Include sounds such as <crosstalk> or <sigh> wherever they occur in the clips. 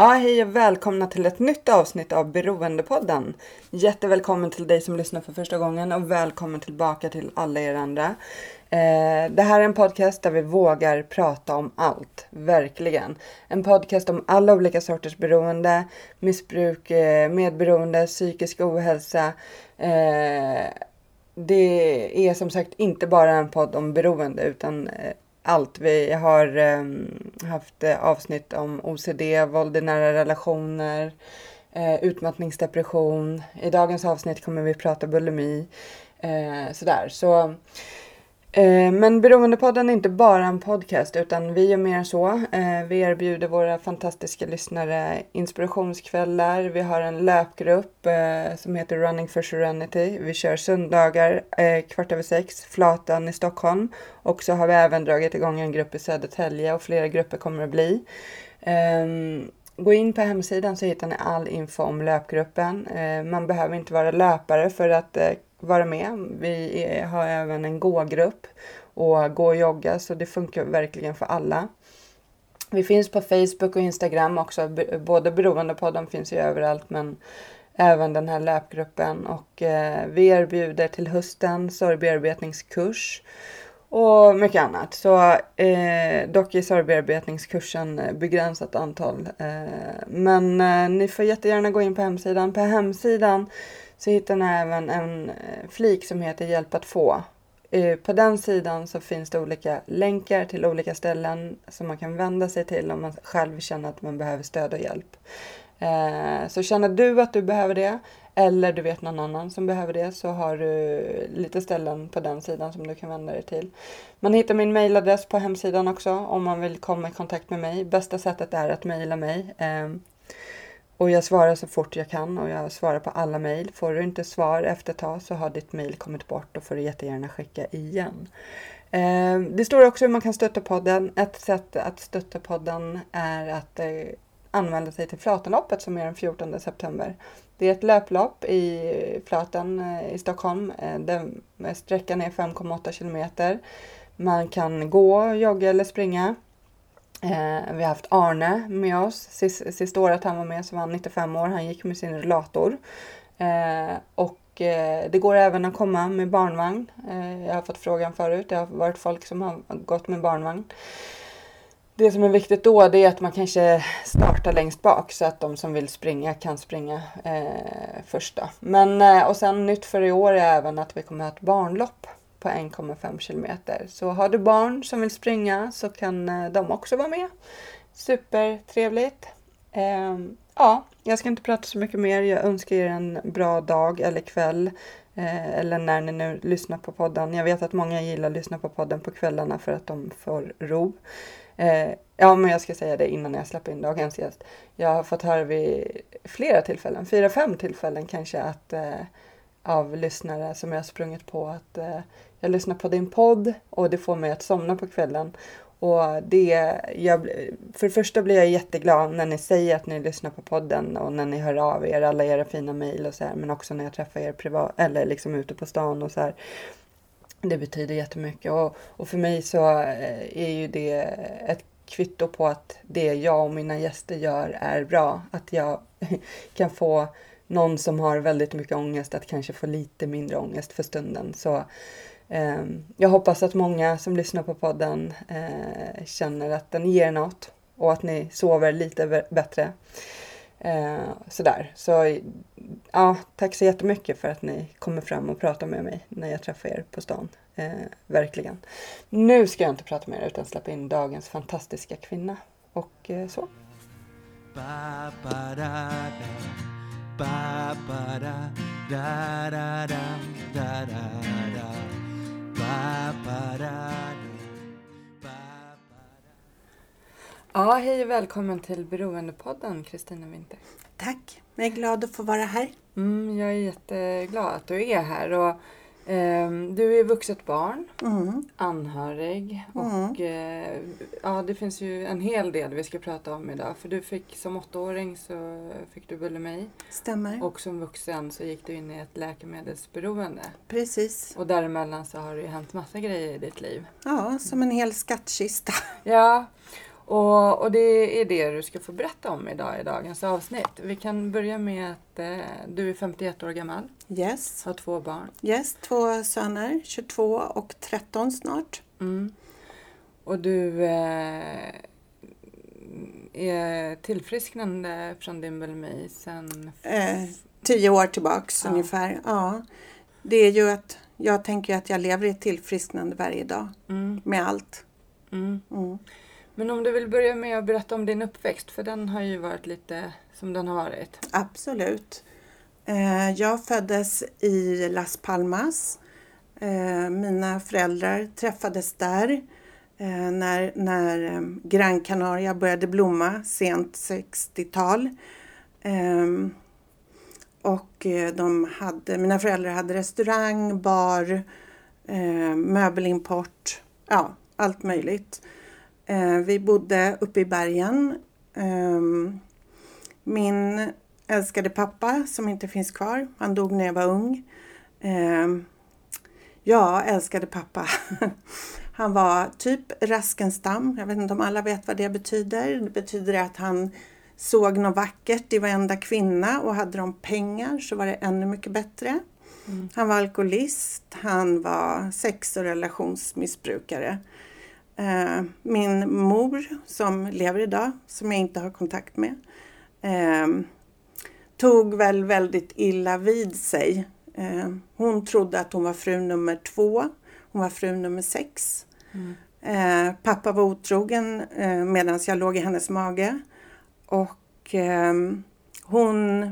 Ja, hej och välkomna till ett nytt avsnitt av Beroendepodden. Jättevälkommen till dig som lyssnar för första gången och välkommen tillbaka till alla er andra. Eh, det här är en podcast där vi vågar prata om allt, verkligen. En podcast om alla olika sorters beroende, missbruk, eh, medberoende, psykisk ohälsa. Eh, det är som sagt inte bara en podd om beroende utan eh, allt. Vi har ehm, eh, haft avsnitt om OCD, våld i nära relationer, eh, utmattningsdepression. I dagens avsnitt kommer vi prata bulimi. Eh, sådär. Så, Eh, men Beroendepodden är inte bara en podcast utan vi gör mer än så. Eh, vi erbjuder våra fantastiska lyssnare inspirationskvällar. Vi har en löpgrupp eh, som heter Running for Serenity. Vi kör söndagar kvart över sex, Flatan i Stockholm. Och så har vi även dragit igång en grupp i Södertälje och flera grupper kommer att bli. Ehm, gå in på hemsidan så hittar ni all info om löpgruppen. Man behöver inte vara löpare för att vara med. Vi är, har även en gå-grupp och gå och jogga så det funkar verkligen för alla. Vi finns på Facebook och Instagram också. Både Beroendepodden finns ju överallt men även den här löpgruppen. Och eh, vi erbjuder till hösten sorgbearbetningskurs och mycket annat. Så eh, dock är sorgbearbetningskursen begränsat antal. Eh, men eh, ni får jättegärna gå in på hemsidan. På hemsidan så hittar ni även en eh, flik som heter Hjälp att få. Eh, på den sidan så finns det olika länkar till olika ställen som man kan vända sig till om man själv känner att man behöver stöd och hjälp. Eh, så känner du att du behöver det eller du vet någon annan som behöver det så har du lite ställen på den sidan som du kan vända dig till. Man hittar min mailadress på hemsidan också om man vill komma i kontakt med mig. Bästa sättet är att mejla mig. Ehm, och jag svarar så fort jag kan och jag svarar på alla mejl. Får du inte svar efter ett tag så har ditt mejl kommit bort och får du jättegärna skicka igen. Ehm, det står också hur man kan stötta podden. Ett sätt att stötta podden är att eh, använda anmäla sig till Flatenloppet som är den 14 september. Det är ett löplopp i Flaten eh, i Stockholm. Eh, den sträckan är 5,8 kilometer. Man kan gå, jogga eller springa. Eh, vi har haft Arne med oss. Sist, sista året han var med så var han 95 år. Han gick med sin rullator. Eh, och eh, det går även att komma med barnvagn. Eh, jag har fått frågan förut. Det har varit folk som har gått med barnvagn. Det som är viktigt då det är att man kanske startar längst bak så att de som vill springa kan springa eh, först. Då. Men, eh, och sen nytt för i år är även att vi kommer att ha ett barnlopp på 1,5 kilometer. Så har du barn som vill springa så kan eh, de också vara med. Supertrevligt. Ehm, ja, jag ska inte prata så mycket mer. Jag önskar er en bra dag eller kväll. Eh, eller när ni nu lyssnar på podden. Jag vet att många gillar att lyssna på podden på kvällarna för att de får ro. Eh, ja, men jag ska säga det innan jag släpper in dagens gäst. Jag har fått höra vid flera tillfällen, fyra, fem tillfällen kanske, att eh, av lyssnare som jag har sprungit på att eh, jag lyssnar på din podd och det får mig att somna på kvällen. Och det, jag, för det första blir jag jätteglad när ni säger att ni lyssnar på podden och när ni hör av er, alla era fina mejl och så här, men också när jag träffar er privat eller liksom ute på stan och så här. Det betyder jättemycket och, och för mig så eh, är ju det ett kvitto på att det jag och mina gäster gör är bra. Att jag <laughs> kan få någon som har väldigt mycket ångest att kanske få lite mindre ångest för stunden. Så eh, jag hoppas att många som lyssnar på podden eh, känner att den ger något och att ni sover lite bättre. Eh, sådär. Så ja, tack så jättemycket för att ni kommer fram och pratar med mig när jag träffar er på stan. Eh, verkligen. Nu ska jag inte prata mer utan släppa in dagens fantastiska kvinna. Och eh, så. Ba ba da da, ba ba da da da da da da da ba ba da Ja, hej och välkommen till Beroendepodden Kristina Winter. Tack, jag är glad att få vara här. Mm, jag är jätteglad att du är här. Och du är vuxet barn, Mm. anhörig och eh, ja, det finns ju en hel del vi ska prata om idag. För du fick som åttaåring så fick du bulimi Stämmer. och som vuxen så gick du in i ett läkemedelsberoende. Precis. Och däremellan så har det ju hänt massa grejer i ditt liv. Ja, som en hel skattkista. Ja, och, och det är det du ska få berätta om idag i dagens avsnitt. Vi kan börja med att eh, du är 51 år gammal, Yes. har två barn. Yes, två söner, 22 och 13 snart. Mm. Och du eh, är tillfrisknande från din bulimi sen... Eh, tio år tillbaks Ja. ungefär. Ja. Det är ju att jag tänker att jag lever i ett tillfrisknande varje dag Mm, med allt. mm. Men om du vill börja med att berätta om din uppväxt, för den har ju varit lite som den har varit. Absolut. Eh, jag föddes i Las Palmas. Eh, mina föräldrar träffades där eh, när, när Gran Canaria började blomma sent 60-tal. Ehm, och de hade, mina föräldrar hade restaurang, bar, möbelimport, ja allt möjligt. Eh, vi bodde uppe i bergen. Ehm, min älskade pappa som inte finns kvar, han dog när jag var ung. Ehm, ja, älskade pappa. <laughs> Han var typ Raskenstam. Jag vet inte om alla vet vad det betyder. Det betyder att han såg något vackert i varenda kvinna och hade de pengar så var det ännu mycket bättre. Han var alkoholist, han var sex och relationsmissbrukare. Eh, Min mor som lever idag, som jag inte har kontakt med, eh, tog väl väldigt illa vid sig. Eh, Hon trodde att hon var fru nummer två, hon var fru nummer sex. Eh, Pappa var otrogen medan jag låg i hennes mage. Och ehm, hon,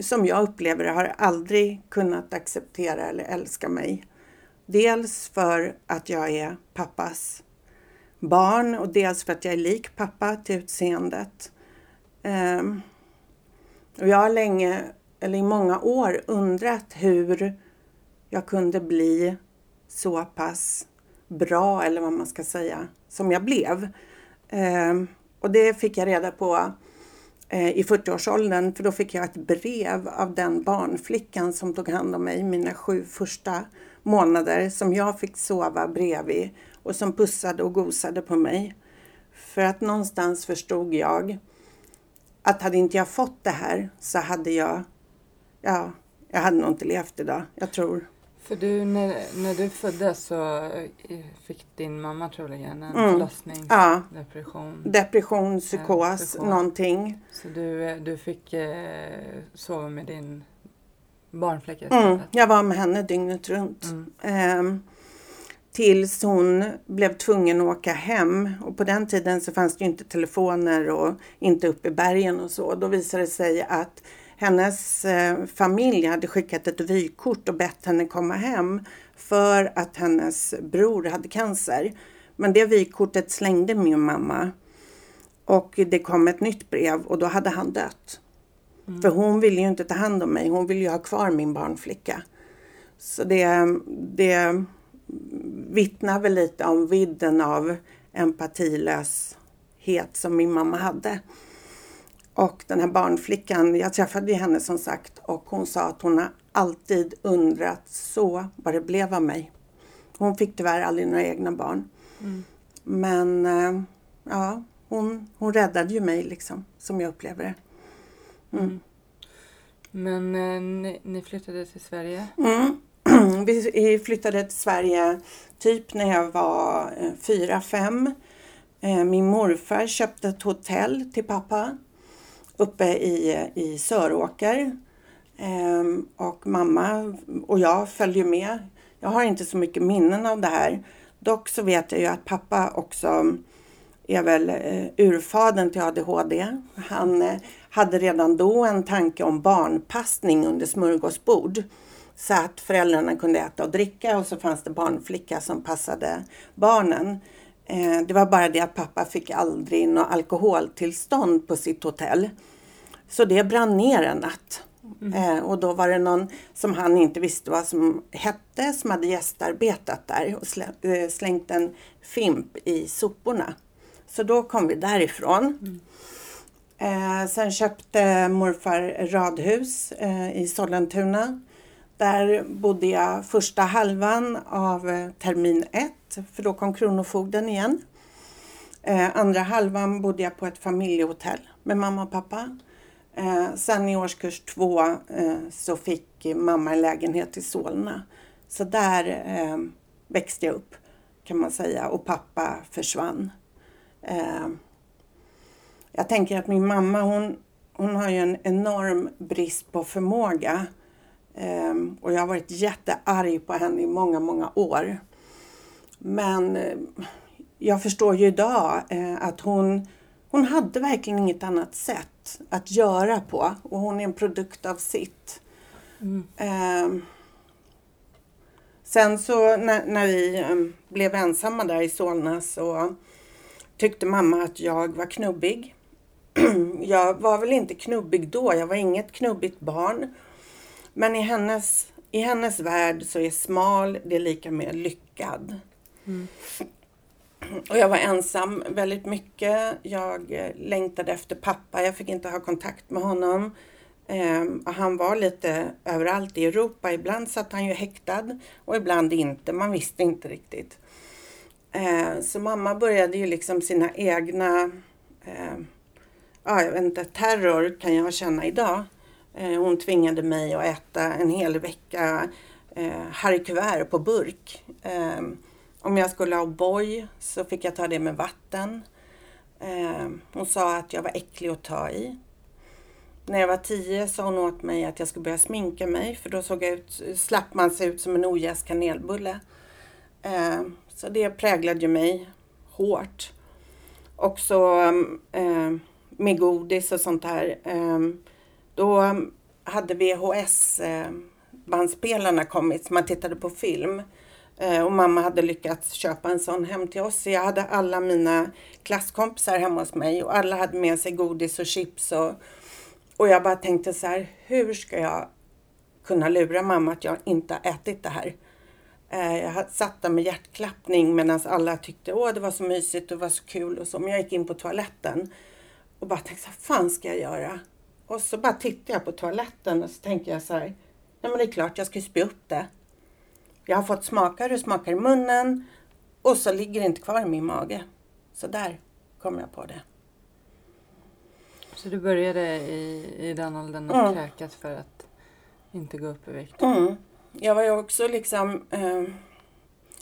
som jag upplever det, har aldrig kunnat acceptera eller älska mig. Dels för att jag är pappas barn och dels för att jag är lik pappa till utseendet. Ehm, och jag har länge, eller i många år, undrat hur jag kunde bli så pass bra, eller vad man ska säga, som jag blev. Ehm, och det fick jag reda på eh, i 40-årsåldern, för då fick jag ett brev av den barnflickan som tog hand om mig mina sju första månader, som jag fick sova bredvid och som pussade och gosade på mig. För att någonstans förstod jag att hade inte jag fått det här så hade jag, ja, jag hade nog inte levt idag. Jag tror. För du, när, när du föddes så eh, fick din mamma troligen en Mm. förlossningsdepression. Ja, depression, psykos, psykos. någonting. Så du, eh, du fick eh, sova med din barnflicka Mm, jag var med henne dygnet runt. Mm. Ehm, tills hon blev tvungen att åka hem. Och på den tiden så fanns det ju inte telefoner och inte uppe i bergen och så. Då visade det sig att hennes eh, familj hade skickat ett vykort och bett henne komma hem för att hennes bror hade cancer. Men det vykortet slängde min mamma. Och det kom ett nytt brev och då hade han dött. För hon ville ju inte ta hand om mig, hon ville ju ha kvar min barnflicka. Så det, det vittnar väl lite om vidden av empatilöshet som min mamma hade. Och den här barnflickan, jag träffade ju henne som sagt och hon sa att hon har alltid undrat så vad det blev av mig. Hon fick tyvärr aldrig några egna barn. Men eh, ja, hon, hon räddade ju mig liksom, som jag upplever det. Men eh, ni, ni flyttade till Sverige? Mm. <clears throat> Vi flyttade till Sverige typ när jag var eh, fyra, fem. Eh, Min morfar köpte ett hotell till pappa uppe i, i Söråker. Ehm, Och mamma och jag följde med. Jag har inte så mycket minnen av det här. Dock så vet jag ju att pappa också är väl eh, urfadern till ADHD. Han hade redan då en tanke om barnpassning under smörgåsbord. Så att föräldrarna kunde äta och dricka och så fanns det barnflicka som passade barnen. Eh, det var bara det att pappa fick aldrig något alkoholtillstånd på sitt hotell. Så det brann ner en natt. Eh, och då var det någon som han inte visste vad som hette som hade gästarbetat där och eh, slängt en fimp i soporna. Så då kom vi därifrån. Eh, sen köpte morfar radhus eh, i Sollentuna. Där bodde jag första halvan av eh, termin ett, för då kom Kronofogden igen. Eh, andra halvan bodde jag på ett familjehotell med mamma och pappa. Eh, sen i årskurs två eh, så fick mamma en lägenhet i Solna. Så där eh, växte jag upp kan man säga och pappa försvann. Eh, jag tänker att min mamma hon, hon har ju en enorm brist på förmåga. Eh, och jag har varit jättearg på henne i många, många år. Men eh, jag förstår ju idag eh, att hon, hon hade verkligen inget annat sätt att göra på och hon är en produkt av sitt. Eh, sen så när, när vi eh, blev ensamma där i Solna så tyckte mamma att jag var knubbig. <clears throat> jag var väl inte knubbig då, jag var inget knubbigt barn. Men i hennes, i hennes värld så är smal det är lika med lyckad. <clears throat> Och jag var ensam väldigt mycket. Jag eh, längtade efter pappa. Jag fick inte ha kontakt med honom. Ehm, och han var lite överallt i Europa. Ibland satt han ju häktad och ibland inte. Man visste inte riktigt. Eh, så mamma började ju liksom sina egna, eh, ja, jag vet inte, terror kan jag känna idag. Eh, hon tvingade mig att äta en hel vecka eh, harikuvert på burk. Eh, om jag skulle ha O'boy så fick jag ta det med vatten. Eh, hon sa att jag var äcklig att ta i. När jag var tio sa hon åt mig att jag skulle börja sminka mig för då såg jag ut, slapp man se ut som en ojäst kanelbulle. Eh, så det präglade ju mig hårt. Också eh, med godis och sånt här. Ehm, då hade VHS-bandspelarna kommit så man tittade på film. Eh, och mamma hade lyckats köpa en sån hem till oss. Så jag hade alla mina klasskompisar hemma hos mig och alla hade med sig godis och chips. Och, och jag bara tänkte så här, hur ska jag kunna lura mamma att jag inte har ätit det här? Eh, jag satt där med hjärtklappning medan alla tyckte åh det var så mysigt och det var så kul och så. Men jag gick in på toaletten och bara tänkte vad fan ska jag göra? Och så bara tittade jag på toaletten och så tänkte jag så här, nej men det är klart jag ska spy upp det. Jag har fått smaka hur det smakar i munnen och så ligger det inte kvar i min mage. Så där kom jag på det. Så du började i, i den åldern att Mm. kräkas för att inte gå upp i vikt? Mm. Jag var ju också liksom... Eh,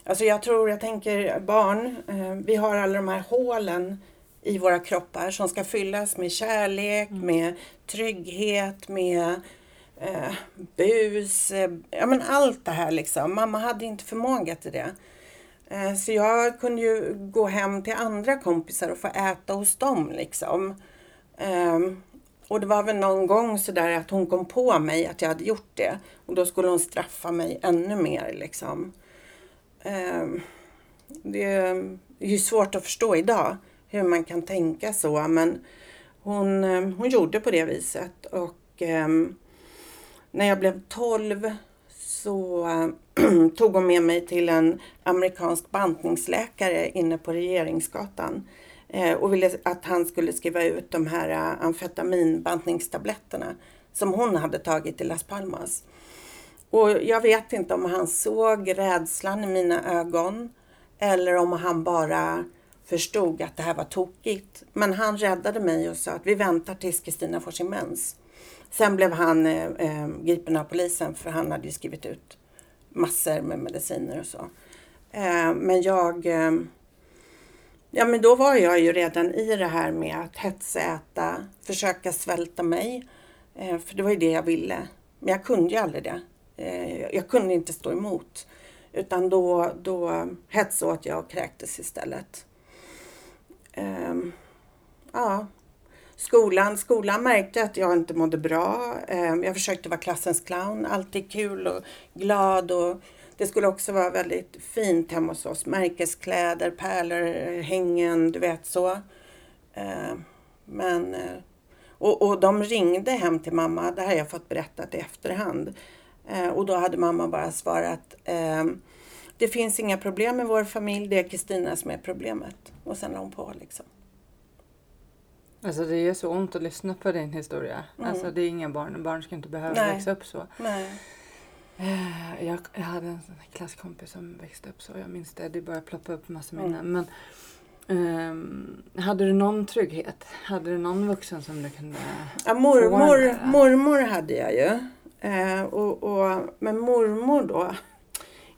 alltså jag tror, jag tänker barn, eh, vi har alla de här hålen i våra kroppar som ska fyllas med kärlek, med trygghet, med eh, bus, eh, ja men allt det här liksom. Mamma hade inte förmåga till det. Eh, så jag kunde ju gå hem till andra kompisar och få äta hos dem liksom. Ehm, och det var väl någon gång sådär att hon kom på mig att jag hade gjort det. Och då skulle hon straffa mig ännu mer liksom. Ehm, det är ju svårt att förstå idag hur man kan tänka så men hon, eh, hon gjorde på det viset. Och ehm, när jag blev 12 så eh, <clears throat> tog hon med mig till en amerikansk bantningsläkare inne på Regeringsgatan eh, och ville att han skulle skriva ut de här eh, amfetaminbantningstabletterna som hon hade tagit i Las Palmas. Och jag vet inte om han såg rädslan i mina ögon eller om han bara förstod att det här var tokigt. Men han räddade mig och sa att vi väntar tills Kristina får sin mens. Sen blev han eh, eh, gripen av polisen för han hade ju skrivit ut massor med mediciner och så. Eh, men jag... Eh, ja men då var jag ju redan i det här med att hetsäta, försöka svälta mig. Eh, för det var ju det jag ville. Men jag kunde ju aldrig det. Eh, jag kunde inte stå emot. Utan då, då hetsåt jag och kräktes istället. Ehm, ja, skolan, skolan märkte att jag inte mådde bra. Ehm, jag försökte vara klassens clown, alltid kul och glad och det skulle också vara väldigt fint hemma hos oss. Märkeskläder, pärlor, hängen, du vet så. Ehm, men, eh, och, och de ringde hem till mamma, det här har jag fått berättat i efterhand. Ehm, och då hade mamma bara svarat eh, det finns inga problem med vår familj, det är Kristina som är problemet. Och sen la hon på liksom. Alltså det gör så ont att lyssna på din historia. Mm. Alltså det är inga barn, barn ska inte behöva Nej. växa upp så. Nej. Eh, Jag, jag hade en klasskompis som växte upp så. Jag minns det. Det började ploppa upp massa minnen. Men ehm, hade du någon trygghet? Hade du någon vuxen som du kunde Ja, mormor, mormor hade jag ju. Eh, och, och, men mormor då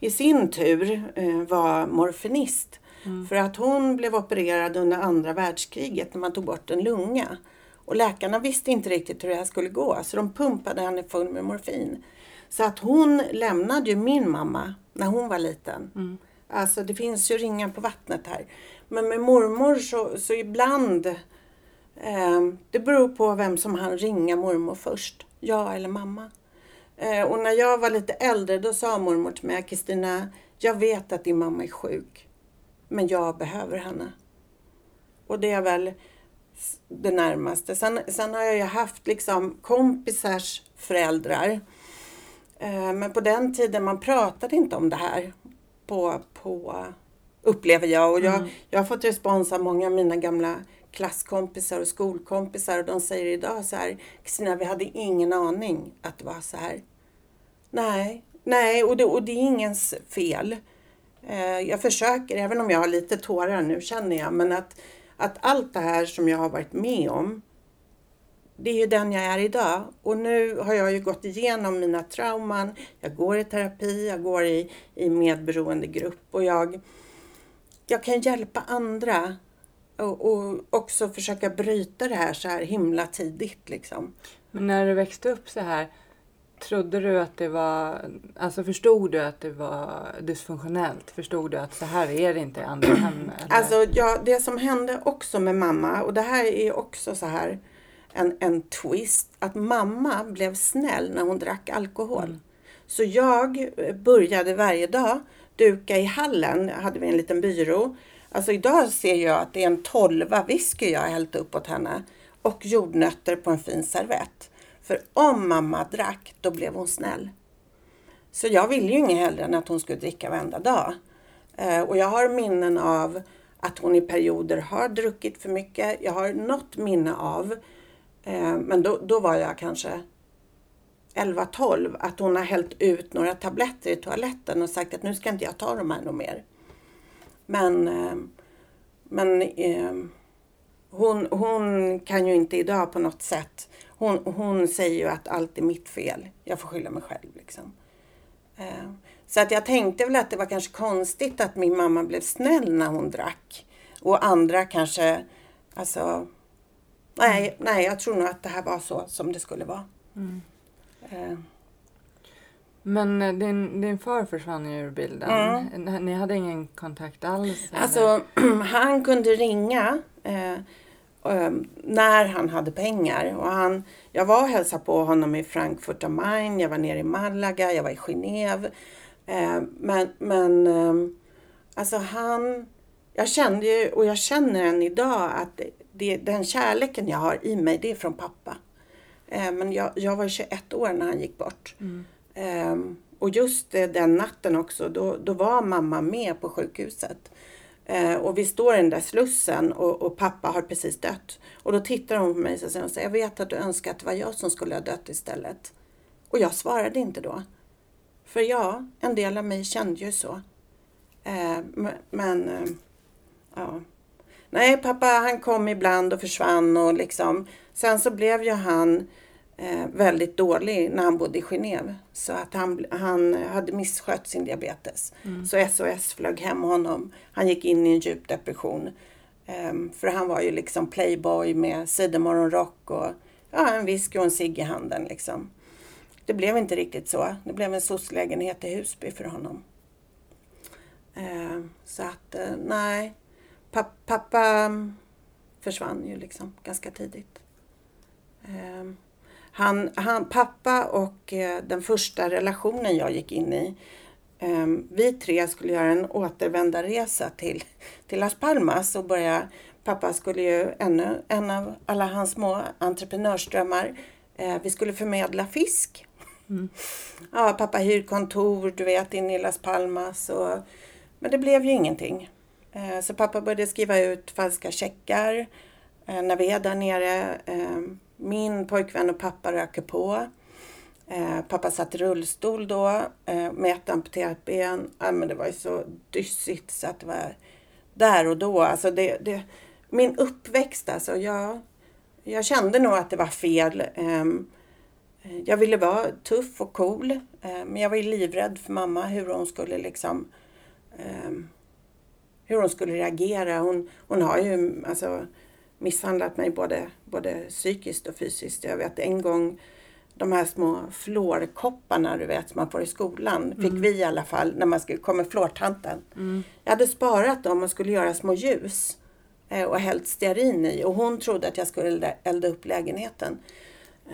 i sin tur eh, var morfinist. För att hon blev opererad under andra världskriget när man tog bort en lunga. Och läkarna visste inte riktigt hur det här skulle gå så de pumpade henne full med morfin. Så att hon lämnade ju min mamma när hon var liten. Alltså det finns ju ringar på vattnet här. Men med mormor så, så ibland eh, det beror på vem som han ringa mormor först. Jag eller mamma. Eh, och när jag var lite äldre då sa mormor till mig, Kristina, jag vet att din mamma är sjuk. Men jag behöver henne. Och det är väl det närmaste. Sen, sen har jag ju haft liksom kompisars föräldrar. Eh, men på den tiden man pratade inte om det här. På, på, upplever jag. Och jag, jag har fått respons av många av mina gamla klasskompisar och skolkompisar. Och de säger idag så här, Kristina vi hade ingen aning att det var så här. Nej, nej och det, och det är ingens fel. Eh, jag försöker, även om jag har lite tårar nu känner jag, men att, att allt det här som jag har varit med om, det är ju den jag är idag. Och nu har jag ju gått igenom mina trauman. Jag går i terapi, jag går i, i medberoendegrupp och jag, jag kan hjälpa andra och, och också försöka bryta det här så här himla tidigt liksom. Men när du växte upp så här, trodde du att det var, alltså förstod du att det var dysfunktionellt? Förstod du att så här är det inte i andra hem? eller? Alltså, ja, det som hände också med mamma, och det här är också så här en, en twist, att mamma blev snäll när hon drack alkohol. Så jag började varje dag duka i hallen, hade vi en liten byrå. Alltså idag ser jag att det är en tolva whisky jag har hällt upp åt henne och jordnötter på en fin servett. För om mamma drack, då blev hon snäll. Så jag ville ju inget hellre än att hon skulle dricka varenda dag. Eh, och jag har minnen av att hon i perioder har druckit för mycket. Jag har något minne av, eh, men då, då var jag kanske 11-12, att hon har hällt ut några tabletter i toaletten och sagt att nu ska inte jag ta de här något mer. Men, eh, men eh, hon, hon kan ju inte idag på något sätt. Hon, hon säger ju att allt är mitt fel. Jag får skylla mig själv liksom. Eh, Så att jag tänkte väl att det var kanske konstigt att min mamma blev snäll när hon drack. Och andra kanske, alltså... Nej, nej jag tror nog att det här var så som det skulle vara. Eh, Men eh, din, din far försvann ju ur bilden. Ni hade ingen kontakt alls? eller? Alltså, <clears throat> han kunde ringa eh, eh, när han hade pengar. Och han, jag var och hälsade på honom i Frankfurt am Main, jag var nere i Malaga, jag var i Genève. Eh, men men eh, alltså han... Jag kände ju, och jag känner än idag, att det, den kärleken jag har i mig, det är från pappa. Men jag, jag var 21 år när han gick bort. Ehm, Ehm, och just eh, den natten också, då, då var mamma med på sjukhuset. Eh, och vi står i den där slussen och, och pappa har precis dött. Och då tittar hon på mig och säger, jag vet att du önskar att det var jag som skulle ha dött istället. Och jag svarade inte då. För ja, en del av mig kände ju så. Eh, men, men eh, ja. Nej, pappa han kom ibland och försvann och liksom. Sen så blev ju han eh, väldigt dålig när han bodde i Genève. Så att han, han hade misskött sin diabetes. Så SOS flög hem honom. Han gick in i en djup depression. Ehm, för han var ju liksom playboy med sidenmorgonrock och ja, en whisky och en cigg i handen liksom. Det blev inte riktigt så. Det blev en soc-lägenhet i Husby för honom. Ehm, så att eh, nej, Pa- pappa mm, försvann ju liksom ganska tidigt. Ehm, han, han, pappa och eh, den första relationen jag gick in i, Ehm, vi tre skulle göra en återvändarresa till, till Las Palmas och börja Pappa skulle ju, ännu en av alla hans små entreprenörsdrömmar, eh, vi skulle förmedla fisk. Mm. Ja, pappa hyr kontor, du vet, inne i Las Palmas. Och, men det blev ju ingenting. Eh, så pappa började skriva ut falska checkar när vi är där nere. Min pojkvän och pappa röker på. Eh, pappa satt i rullstol då eh, med ett amputerat ben. Men det var ju så dyssigt så att det var där och då. Alltså det, det, min uppväxt alltså. Jag, jag kände nog att det var fel. Ehm, jag ville vara tuff och cool. Eh, men jag var ju livrädd för mamma hur hon skulle liksom ehm, hur hon skulle reagera. Hon, hon har ju alltså, misshandlat mig både, både psykiskt och fysiskt. Jag vet en gång de här små flårkopparna du vet som man får i skolan. Fick mm. vi i alla fall när man skulle komma flårtanten. Mm. Jag hade sparat dem och skulle göra små ljus. Eh, och hällt stearin i och hon trodde att jag skulle elda upp lägenheten.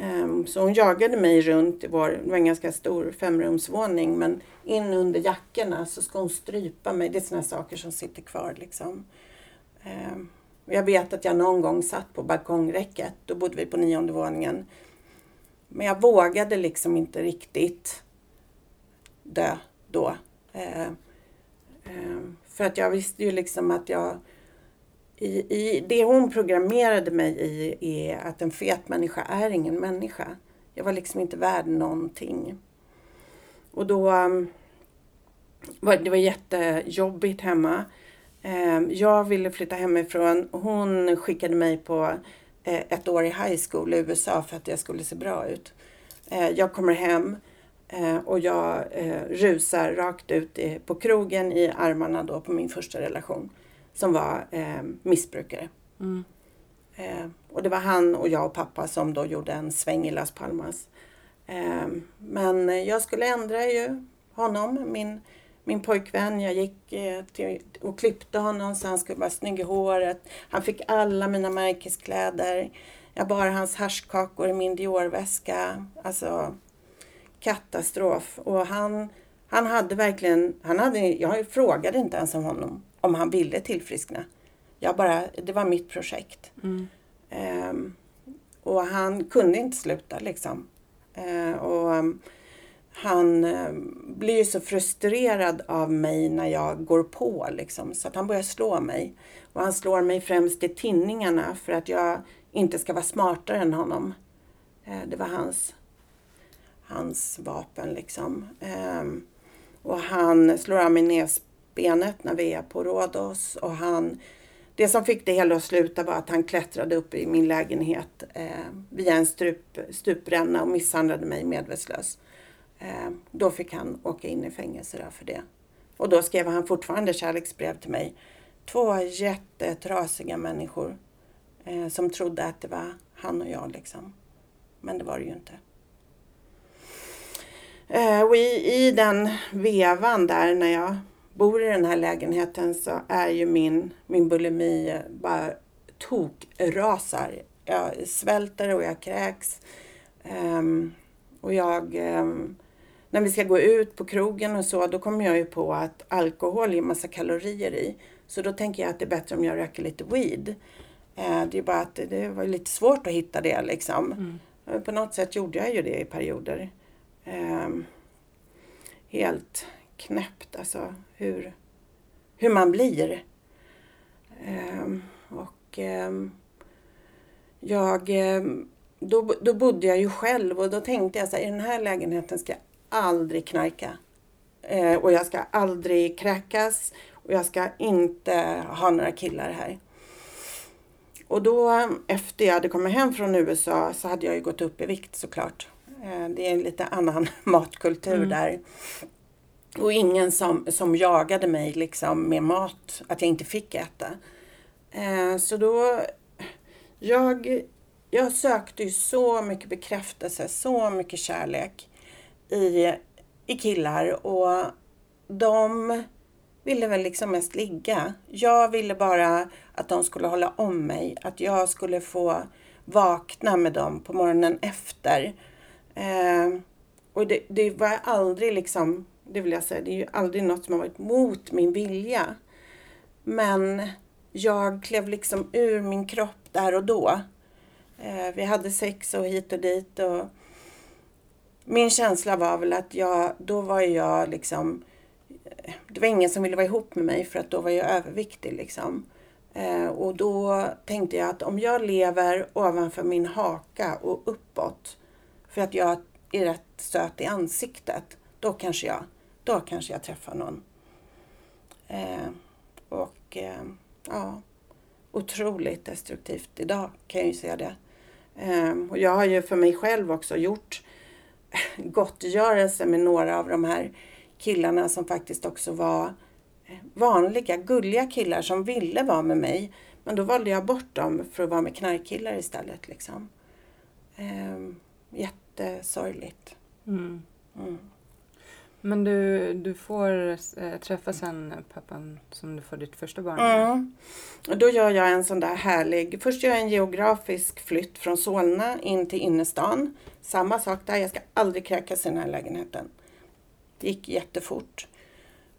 Ehm, så hon jagade mig runt i vår, det var en ganska stor femrumsvåning, men in under jackorna så ska hon strypa mig. Det är sådana saker som sitter kvar liksom. Jag vet att jag någon gång satt på balkongräcket, då bodde vi på nionde våningen. Men jag vågade liksom inte riktigt dö då. Ehm, för att jag visste ju liksom att jag i, i det hon programmerade mig i är att en fet människa är ingen människa. Jag var liksom inte värd någonting. Och då um, det var jättejobbigt hemma. Um, jag ville flytta hemifrån. Hon skickade mig på uh, ett år i high school i USA för att jag skulle se bra ut. Uh, jag kommer hem uh, och jag rusar rakt ut på krogen i armarna då på min första relation som var eh, missbrukare. Mm. Eh, och det var han och jag och pappa som då gjorde en sväng i Las Palmas. Eh, men jag skulle ändra ju honom, min, min pojkvän. Jag gick eh, till, och klippte honom så han skulle vara snygg i håret. Han fick alla mina märkeskläder. Jag bar hans haschkakor i min Dior-väska. Alltså katastrof. Och han, han hade verkligen, han hade, jag frågade inte ens om honom om han ville tillfriskna. Jag bara, det var mitt projekt. Mm. Um, och han kunde inte sluta liksom. Uh, och um, han eh, blir ju så frustrerad av mig när jag går på liksom. Så att han börjar slå mig. Och han slår mig främst i tinningarna för att jag inte ska vara smartare än honom. Eh, det var hans, hans vapen liksom. Ehm, och han slår av mig näsbenet när vi är på Rhodos och han det som fick det hela att sluta var att han klättrade upp i min lägenhet eh, via en stup, stupränna och misshandlade mig medvetslös. Eh, då fick han åka in i fängelse för det. Och då skrev han fortfarande kärleksbrev till mig. Två jättetrasiga människor eh, som trodde att det var han och jag liksom. Men det var det ju inte. Eh, och i, i den vevan där när jag bor i den här lägenheten så är ju min, min bulimi bara tokrasar. Jag svälter och jag kräks. Um, och jag, um, när vi ska gå ut på krogen och så, då kommer jag ju på att alkohol är massa kalorier i. Så då tänker jag att det är bättre om jag röker lite weed. Uh, det är bara att det var lite svårt att hitta det liksom. Mm. På något sätt gjorde jag ju det i perioder. Um, helt knäppt alltså hur, hur man blir. Um, och um, jag, då, då bodde jag ju själv och då tänkte jag så här, i den här lägenheten ska jag aldrig knarka. Uh, och jag ska aldrig kräkas och jag ska inte ha några killar här. Och då efter jag hade kommit hem från USA så hade jag ju gått upp i vikt såklart. Uh, det är en lite annan <laughs> matkultur mm. där. Och ingen som, som jagade mig liksom med mat, att jag inte fick äta. Eh, så då, jag, jag sökte ju så mycket bekräftelse, så mycket kärlek i, i killar och de ville väl liksom mest ligga. Jag ville bara att de skulle hålla om mig, att jag skulle få vakna med dem på morgonen efter. Eh, och det, det var aldrig liksom Det vill jag säga. Det är ju aldrig något som har varit mot min vilja. Men jag klev liksom ur min kropp där och då. Eh, vi hade sex och hit och dit. Och min känsla var väl att jag, då var jag liksom... Eh, det var ingen som ville vara ihop med mig för att då var jag överviktig. Liksom. Eh, och då tänkte jag att om jag lever ovanför min haka och uppåt för att jag är rätt söt i ansiktet, då kanske jag, då kanske jag träffar någon. Eh, och eh, ja, otroligt destruktivt idag kan jag ju säga det. Eh, och jag har ju för mig själv också gjort gottgörelse med några av de här killarna som faktiskt också var vanliga, gulliga killar som ville vara med mig. Men då valde jag bort dem för att vara med knarkkillar istället. Liksom. Ehm, jättesorgligt. Mm. Mm. Men du, du får äh, träffa sen pappan som du får ditt första barn mm. Och Då gör jag en sån där härlig, först gör jag en geografisk flytt från Solna in till innerstan. Samma sak där, jag ska aldrig kräkas i den här lägenheten. Det gick jättefort.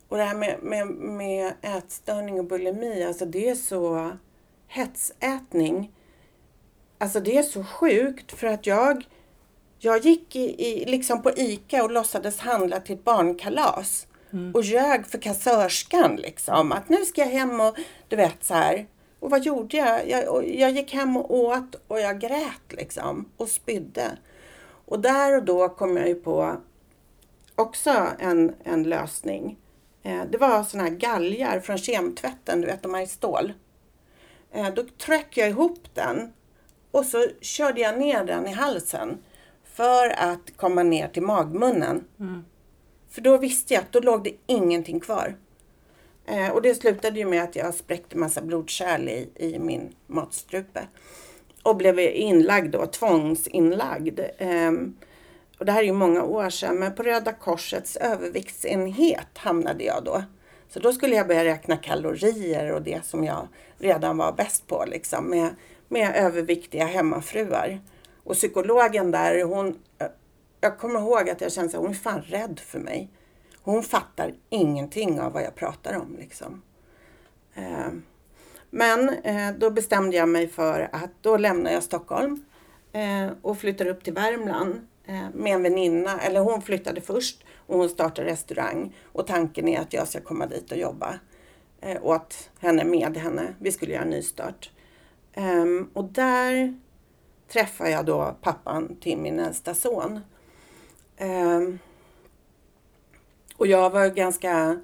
Och det här med, med, med ätstörning och bulimi, alltså det är så hetsätning. Alltså det är så sjukt för att jag, jag gick i, i, liksom på ICA och låtsades handla till ett barnkalas. Mm. Och ljög för kassörskan liksom. Att nu ska jag hem och du vet så här. Och vad gjorde jag? Jag, jag gick hem och åt och jag grät liksom. Och spydde. Och där och då kom jag ju på också en, en lösning. Eh, det var såna här galgar från kemtvätten, du vet de här i stål. Eh, då tryckte jag ihop den och så körde jag ner den i halsen för att komma ner till magmunnen. Mm. För då visste jag att då låg det ingenting kvar. Eh, och det slutade ju med att jag spräckte massa blodkärl i, i min matstrupe. Och blev inlagd då, tvångsinlagd. Um, och det här är ju många år sedan, men på Röda Korsets överviktsenhet hamnade jag då. Så då skulle jag börja räkna kalorier och det som jag redan var bäst på liksom med, med överviktiga hemmafruar. Och psykologen där, hon, eh, jag kommer ihåg att jag kände att hon är fan rädd för mig. Hon fattar ingenting av vad jag pratar om liksom. Eh, men eh, då bestämde jag mig för att då lämnar jag Stockholm och flyttar upp till Värmland med en väninna, eller hon flyttade först och hon startade restaurang och tanken är att jag ska komma dit och jobba åt och att henne med henne. Vi skulle göra en nystart. Ehm, och där träffade jag då pappan till min äldsta son. Um, och jag var ganska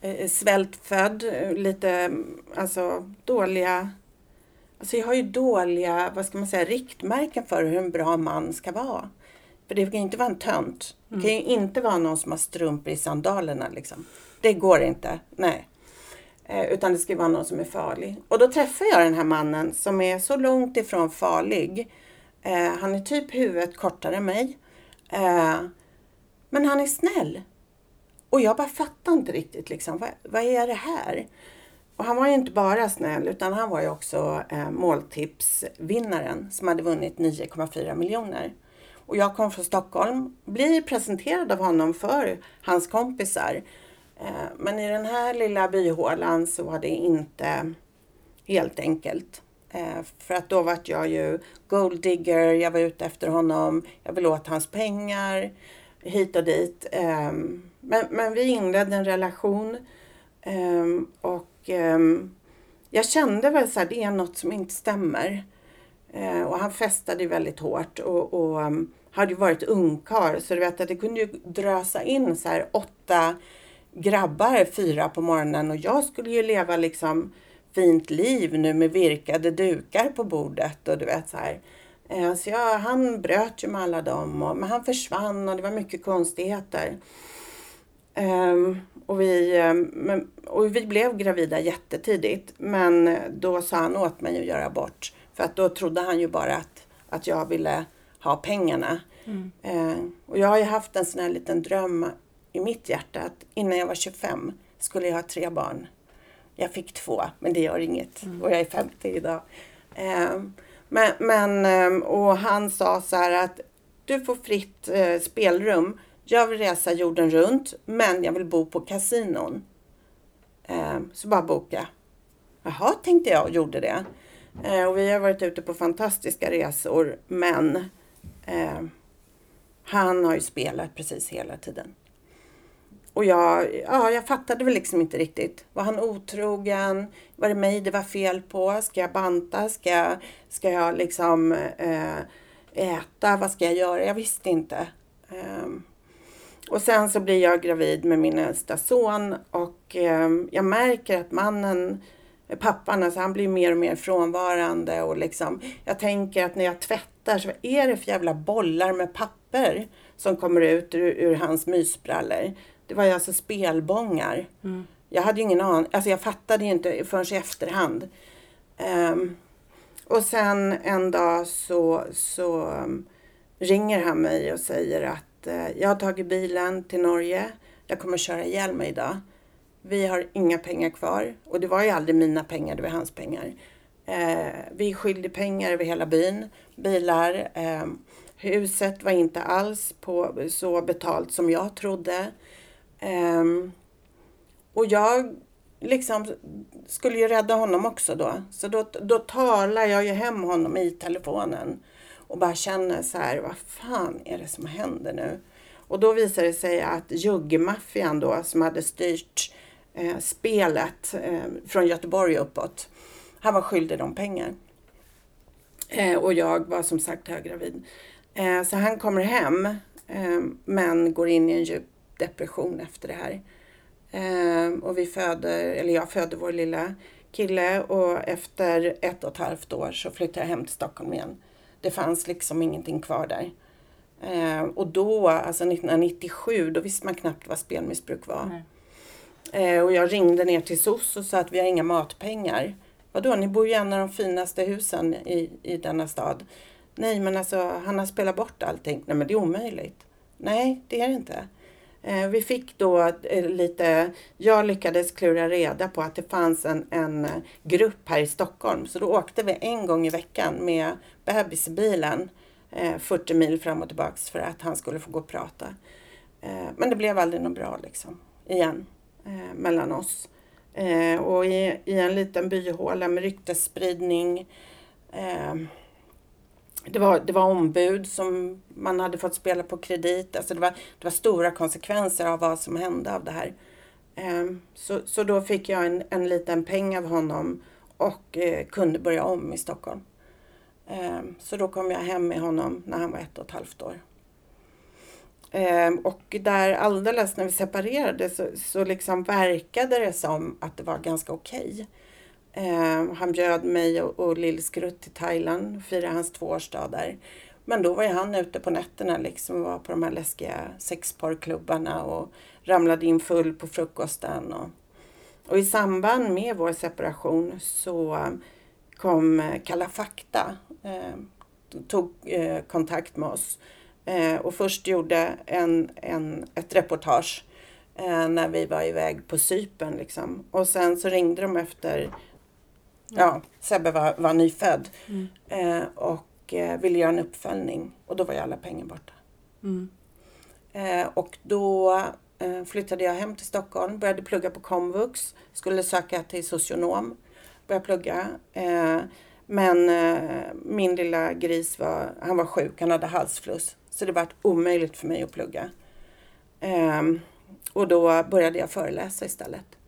eh, svältfödd, lite alltså dåliga Alltså jag har ju dåliga, vad ska man säga, riktmärken för hur en bra man ska vara. För det kan ju inte vara en tönt. Det kan ju mm. inte vara någon som har strumpor i sandalerna. Liksom. Det går inte. Nej. Eh, utan det ska vara någon som är farlig. Och då träffar jag den här mannen som är så långt ifrån farlig. Eh, han är typ huvudet kortare än mig. Eh, men han är snäll. Och jag bara fattar inte riktigt liksom, vad, vad är det här? Och han var ju inte bara snäll utan han var ju också eh, måltipsvinnaren som hade vunnit 9,4 miljoner. Och jag kom från Stockholm, blir presenterad av honom för hans kompisar. Eh, men i den här lilla byhålan så var det inte helt enkelt. Eh, för att då var jag ju golddigger, jag var ute efter honom, jag ville åt hans pengar hit och dit. Ehm, men, men vi inledde en relation ehm, och ehm, jag kände väl så här, det är något som inte stämmer. Eh, och han festade väldigt hårt och, och hade ju varit ungkar så du vet att det kunde ju drösa in så här åtta grabbar fyra på morgonen och jag skulle ju leva liksom fint liv nu med virkade dukar på bordet och du vet så här. Eh, så jag, han bröt ju med alla dem och, men han försvann och det var mycket konstigheter. Um, och, vi, um, och vi blev gravida jättetidigt men då sa han åt mig att göra abort. För att då trodde han ju bara att, att jag ville ha pengarna. Mm. Eh, och jag har ju haft en sån här liten dröm i mitt hjärta att innan jag var 25 skulle jag ha tre barn. Jag fick två, men det gör inget. Mm. Och jag är 50 idag. Eh, men, men, eh, och han sa så här att du får fritt eh, spelrum. jag vill resa jorden runt men jag vill bo på kasinon. Eh, så bara boka. Jaha, tänkte jag och gjorde det. Eh, och vi har varit ute på fantastiska resor men eh, han har ju spelat precis hela tiden. Och jag, ja, jag fattade väl liksom inte riktigt. Var han otrogen? Var det mig det var fel på? Ska jag banta? Ska jag, ska jag liksom eh, äta? Vad ska jag göra? Jag visste inte. Eh, och sen så blir jag gravid med min äldsta son och eh, jag märker att mannen, pappan, alltså han blir mer och mer frånvarande och liksom, jag tänker att när jag tvättar så är det för jävla bollar med papper som kommer ut ur, ur hans mysbrallor. Det var ju alltså spelbångar. Mm. Jag hade ju ingen aning, alltså jag fattade ju inte förrän i efterhand. Um, och sen en dag så, så um, ringer han mig och säger att uh, jag har tagit bilen till Norge. Jag kommer att köra ihjäl mig idag. Vi har inga pengar kvar. Och det var ju aldrig mina pengar, det var hans pengar. Uh, vi skyllde pengar över hela byn. Bilar. Uh, huset var inte alls på så betalt som jag trodde. Um, och jag liksom skulle ju rädda honom också då. Så då, då talar jag ju hem honom i telefonen och bara känner så här, vad fan är det som händer nu? Och då visade det sig att juggmaffian då som hade styrt eh, spelet eh, från Göteborg uppåt, han var skyldig dem pengar. Eh, och jag var som sagt höggravid. Eh, så han kommer hem eh, men går in i en djup depression efter det här. Eh, och vi föder, eller jag födde vår lilla kille och efter ett och ett halvt år så flyttade jag hem till Stockholm igen. Det fanns liksom ingenting kvar där. Eh, och då, alltså 1997, då visste man knappt vad spelmissbruk var. Eh, och jag ringde ner till SOS och sa att vi har inga matpengar. Vadå, ni bor ju i en av de finaste husen i, i denna stad. Nej, men alltså han har spelat bort allting. Nej, men det är omöjligt. Nej, det är det inte. Eh, vi fick då eh, lite, jag lyckades klura reda på att det fanns en, en eh, grupp här i Stockholm. Så då åkte vi en gång i veckan med bebis i bilen 40 mil fram och tillbaks för att han skulle få gå och prata. Men det blev aldrig något bra liksom, igen, mellan oss. Och i, i en liten byhåla med ryktesspridning det var, det var ombud som man hade fått spela på kredit. Alltså det, var, det var stora konsekvenser av vad som hände av det här. Ehm, så, så då fick jag en, en liten peng av honom och eh, kunde börja om i Stockholm. Ehm, så då kom jag hem med honom när han var ett och ett halvt år. Ehm, och där alldeles när vi separerade så, så liksom verkade det som att det var ganska okej. Okay. Eh, han bjöd mig och, och Lill-Skrutt till Thailand och firade hans tvåårsdag där. Men då var ju han ute på nätterna liksom och var på de här läskiga sexparklubbarna och ramlade in full på frukosten. Och, och i samband med vår separation så kom eh, Kalla fakta, eh, tog eh, kontakt med oss eh, och först gjorde en, en, ett reportage eh, när vi var iväg på Sypen liksom. Och sen så ringde de efter Ja, Sebbe var, var nyfödd mm. eh, och eh, ville göra en uppföljning och då var ju alla pengar borta. Mm. Eh, och då eh, flyttade jag hem till Stockholm, började plugga på komvux, skulle söka till socionom, började plugga. Eh, men eh, min lilla gris var, han var sjuk, han hade halsfluss. Så det var omöjligt för mig att plugga. och då började jag föreläsa istället.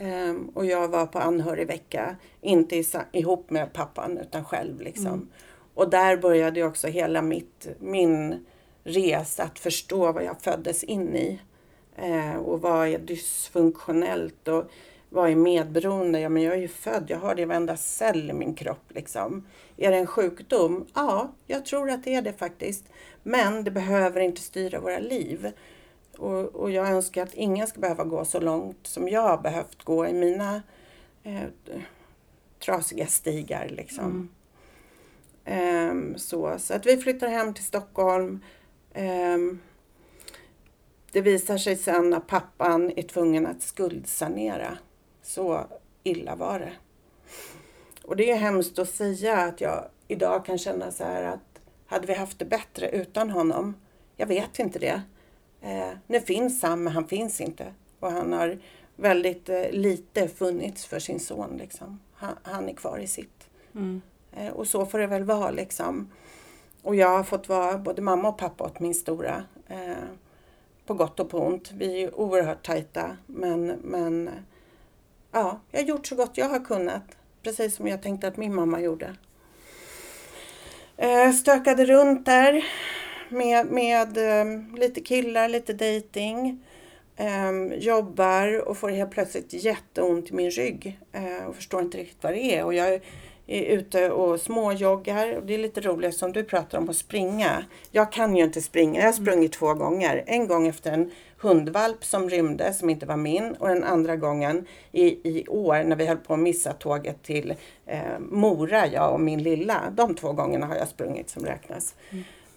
Um, och jag var på anhörigvecka, inte ihop med pappan utan själv. Liksom. Mm. Och där började också hela mitt, min resa att förstå vad jag föddes in i. Uh, och vad är dysfunktionellt och vad är medberoende? Ja, men jag är ju född, jag har det i varenda cell i min kropp. Liksom. Är det en sjukdom? Ja, jag tror att det är det faktiskt. Men det behöver inte styra våra liv. Och, och jag önskar att ingen ska behöva gå så långt som jag har behövt gå i mina eh, trasiga stigar. Liksom. Mm. Um, så, så att vi flyttar hem till Stockholm. Um, det visar sig sen att pappan är tvungen att skuldsanera. Så illa var det. Och det är hemskt att säga att jag idag kan känna så här att hade vi haft det bättre utan honom? Jag vet inte det. Eh, nu finns han, men han finns inte. Och han har väldigt eh, lite funnits för sin son. Liksom. Han, han är kvar i sitt. Mm. Eh, och så får det väl vara liksom. Och jag har fått vara både mamma och pappa åt min stora. Eh, på gott och på ont. Vi är oerhört tajta. Men, men ja, jag har gjort så gott jag har kunnat. Precis som jag tänkte att min mamma gjorde. Eh, stökade runt där med, med eh, lite killar, lite dating. Eh, jobbar och får helt plötsligt jätteont i min rygg eh, och förstår inte riktigt vad det är. Och jag är ute och småjoggar. Och det är lite roligt som du pratar om att springa. Jag kan ju inte springa. Jag har sprungit två gånger. En gång efter en hundvalp som rymde, som inte var min. Och den andra gången i, i år när vi höll på att missa tåget till eh, Mora, jag och min lilla. De två gångerna har jag sprungit som räknas.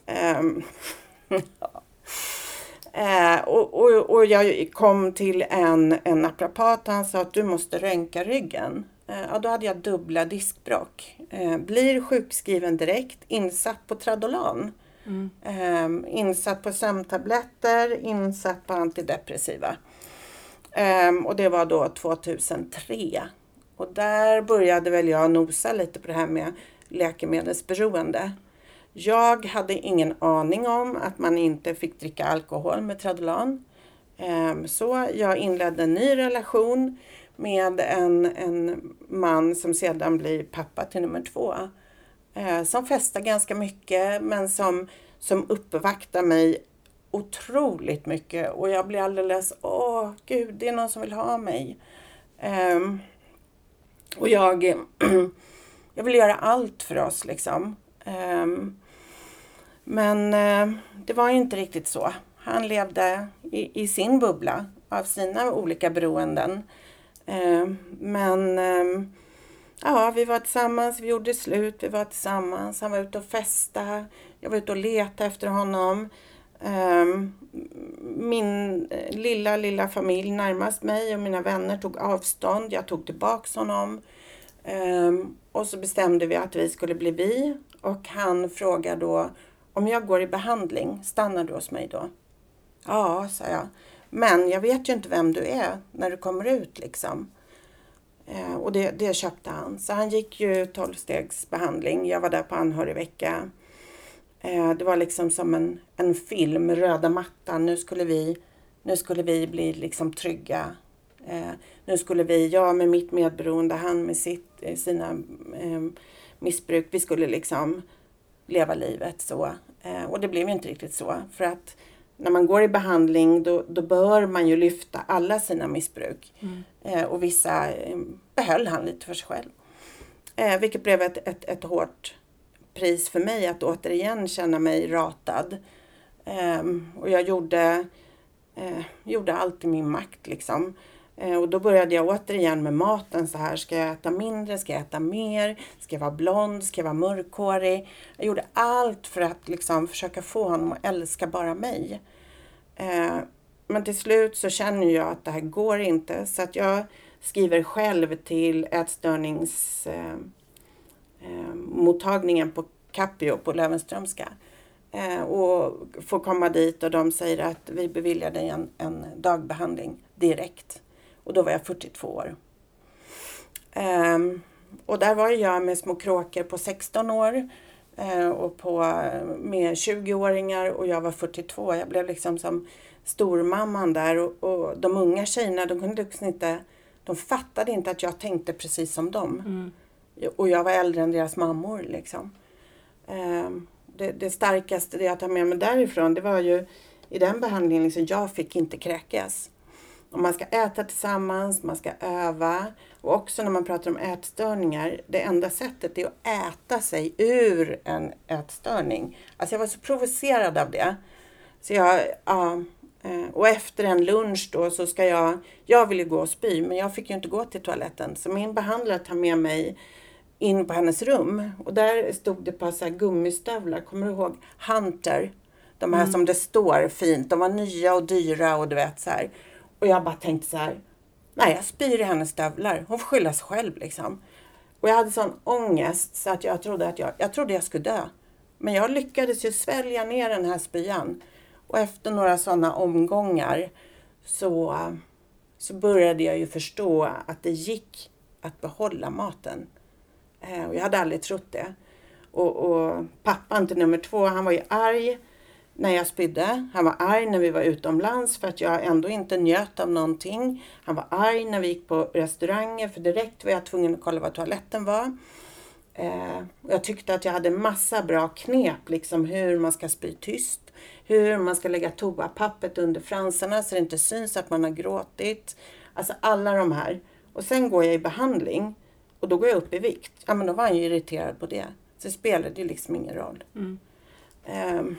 <laughs> Eh, och, och, och jag kom till en, en naprapat och han sa att du måste röntga ryggen. Eh, ja, då hade jag dubbla diskbråck. Eh, blir sjukskriven direkt, insatt på Tradolan. Eh, insatt på sömntabletter, insatt på antidepressiva. Eh, och det var då 2003. Och där började väl jag nosa lite på det här med läkemedelsberoende. Jag hade ingen aning om att man inte fick dricka alkohol med Tradolan. Ehm, så jag inledde en ny relation med en, en man som sedan blir pappa till nummer två. Ehm, som festar ganska mycket men som, som uppvaktar mig otroligt mycket och jag blir alldeles, åh gud, det är någon som vill ha mig. Um, och jag, <clears throat> jag vill göra allt för oss liksom. Um, men eh, det var ju inte riktigt så. Han levde i, i sin bubbla av sina olika beroenden. Eh, men eh, ja, vi var tillsammans, vi gjorde slut, vi var tillsammans. Han var ute och festa. Jag var ute och letade efter honom. Eh, min eh, lilla, lilla familj närmast mig och mina vänner tog avstånd. Jag tog tillbaks honom. Eh, och så bestämde vi att vi skulle bli vi. Och han frågade då om jag går i behandling, stannar du hos mig då? Ja, sa jag. Men jag vet ju inte vem du är när du kommer ut liksom. Eh, och det, det köpte han. Så han gick ju tolvstegsbehandling. Jag var där på anhörigvecka. Eh, det var liksom som en, en film, röda mattan. Nu skulle vi, nu skulle vi bli liksom trygga. Eh, nu skulle vi, jag med mitt medberoende, han med sitt, eh, sina eh, missbruk. Vi skulle liksom leva livet så. Eh, och det blev ju inte riktigt så. För att när man går i behandling då, då bör man ju lyfta alla sina missbruk. Eh, och vissa eh, behöll han lite för sig själv. Vilket blev ett, ett, ett hårt pris för mig att återigen känna mig ratad. Ehm, och jag gjorde, gjorde allt i min makt liksom. Eh, och då började jag återigen med maten så här. Ska jag äta mindre? Ska jag äta mer? Ska jag vara blond? Ska jag vara mörkhårig? Jag gjorde allt för att liksom försöka få honom att älska bara mig. Eh, men till slut så känner jag att det här går inte. Så att jag skriver själv till ätstörningsmottagningen eh, på Capio på Löwenströmska. Och får komma dit och de säger att vi beviljar dig en, en dagbehandling direkt. Och då var jag 42 år. Ehm, och där var jag med små kråkor på 16 år eh, och på, med 20-åringar och jag var 42. Jag blev liksom som stormamman där och, och de unga tjejerna de kunde liksom inte, de fattade inte att jag tänkte precis som dem. Och jag var äldre än deras mammor liksom. Ehm, det, det starkaste det jag tar med mig därifrån det var ju i den behandlingen, liksom, jag fick inte kräkas. Och man ska äta tillsammans, man ska öva. Och också när man pratar om ätstörningar, det enda sättet är att äta sig ur en ätstörning. Alltså jag var så provocerad av det. Så jag, ja, eh, och efter en lunch då så ska jag, jag ville gå och spy men jag fick ju inte gå till toaletten. Så min behandlare tar med mig in på hennes rum och där stod det par så gummistövlar, kommer du ihåg? Hunter. De här som det står fint, de var nya och dyra och du vet så här. Och jag bara tänkte så här, nej jag spyr i hennes stövlar, hon får skylla sig själv liksom. Och jag hade sån ångest så att jag trodde att jag, jag trodde jag skulle dö. Men jag lyckades ju svälja ner den här spyan. Och efter några sådana omgångar så, så började jag ju förstå att det gick att behålla maten. Eh, och jag hade aldrig trott det. Och, och pappan till nummer två, han var ju arg när jag spydde. Han var arg när vi var utomlands för att jag ändå inte njöt av någonting. Han var arg när vi gick på restauranger för direkt var jag tvungen att kolla vad toaletten var. Eh, jag tyckte att jag hade massa bra knep, liksom hur man ska spy tyst, hur man ska lägga toapappret under fransarna så det inte syns att man har gråtit. Alltså alla de här. Och sen går jag i behandling och då går jag upp i vikt. Ja men då var han ju irriterad på det. Så det spelade ju liksom ingen roll. Mm. Um,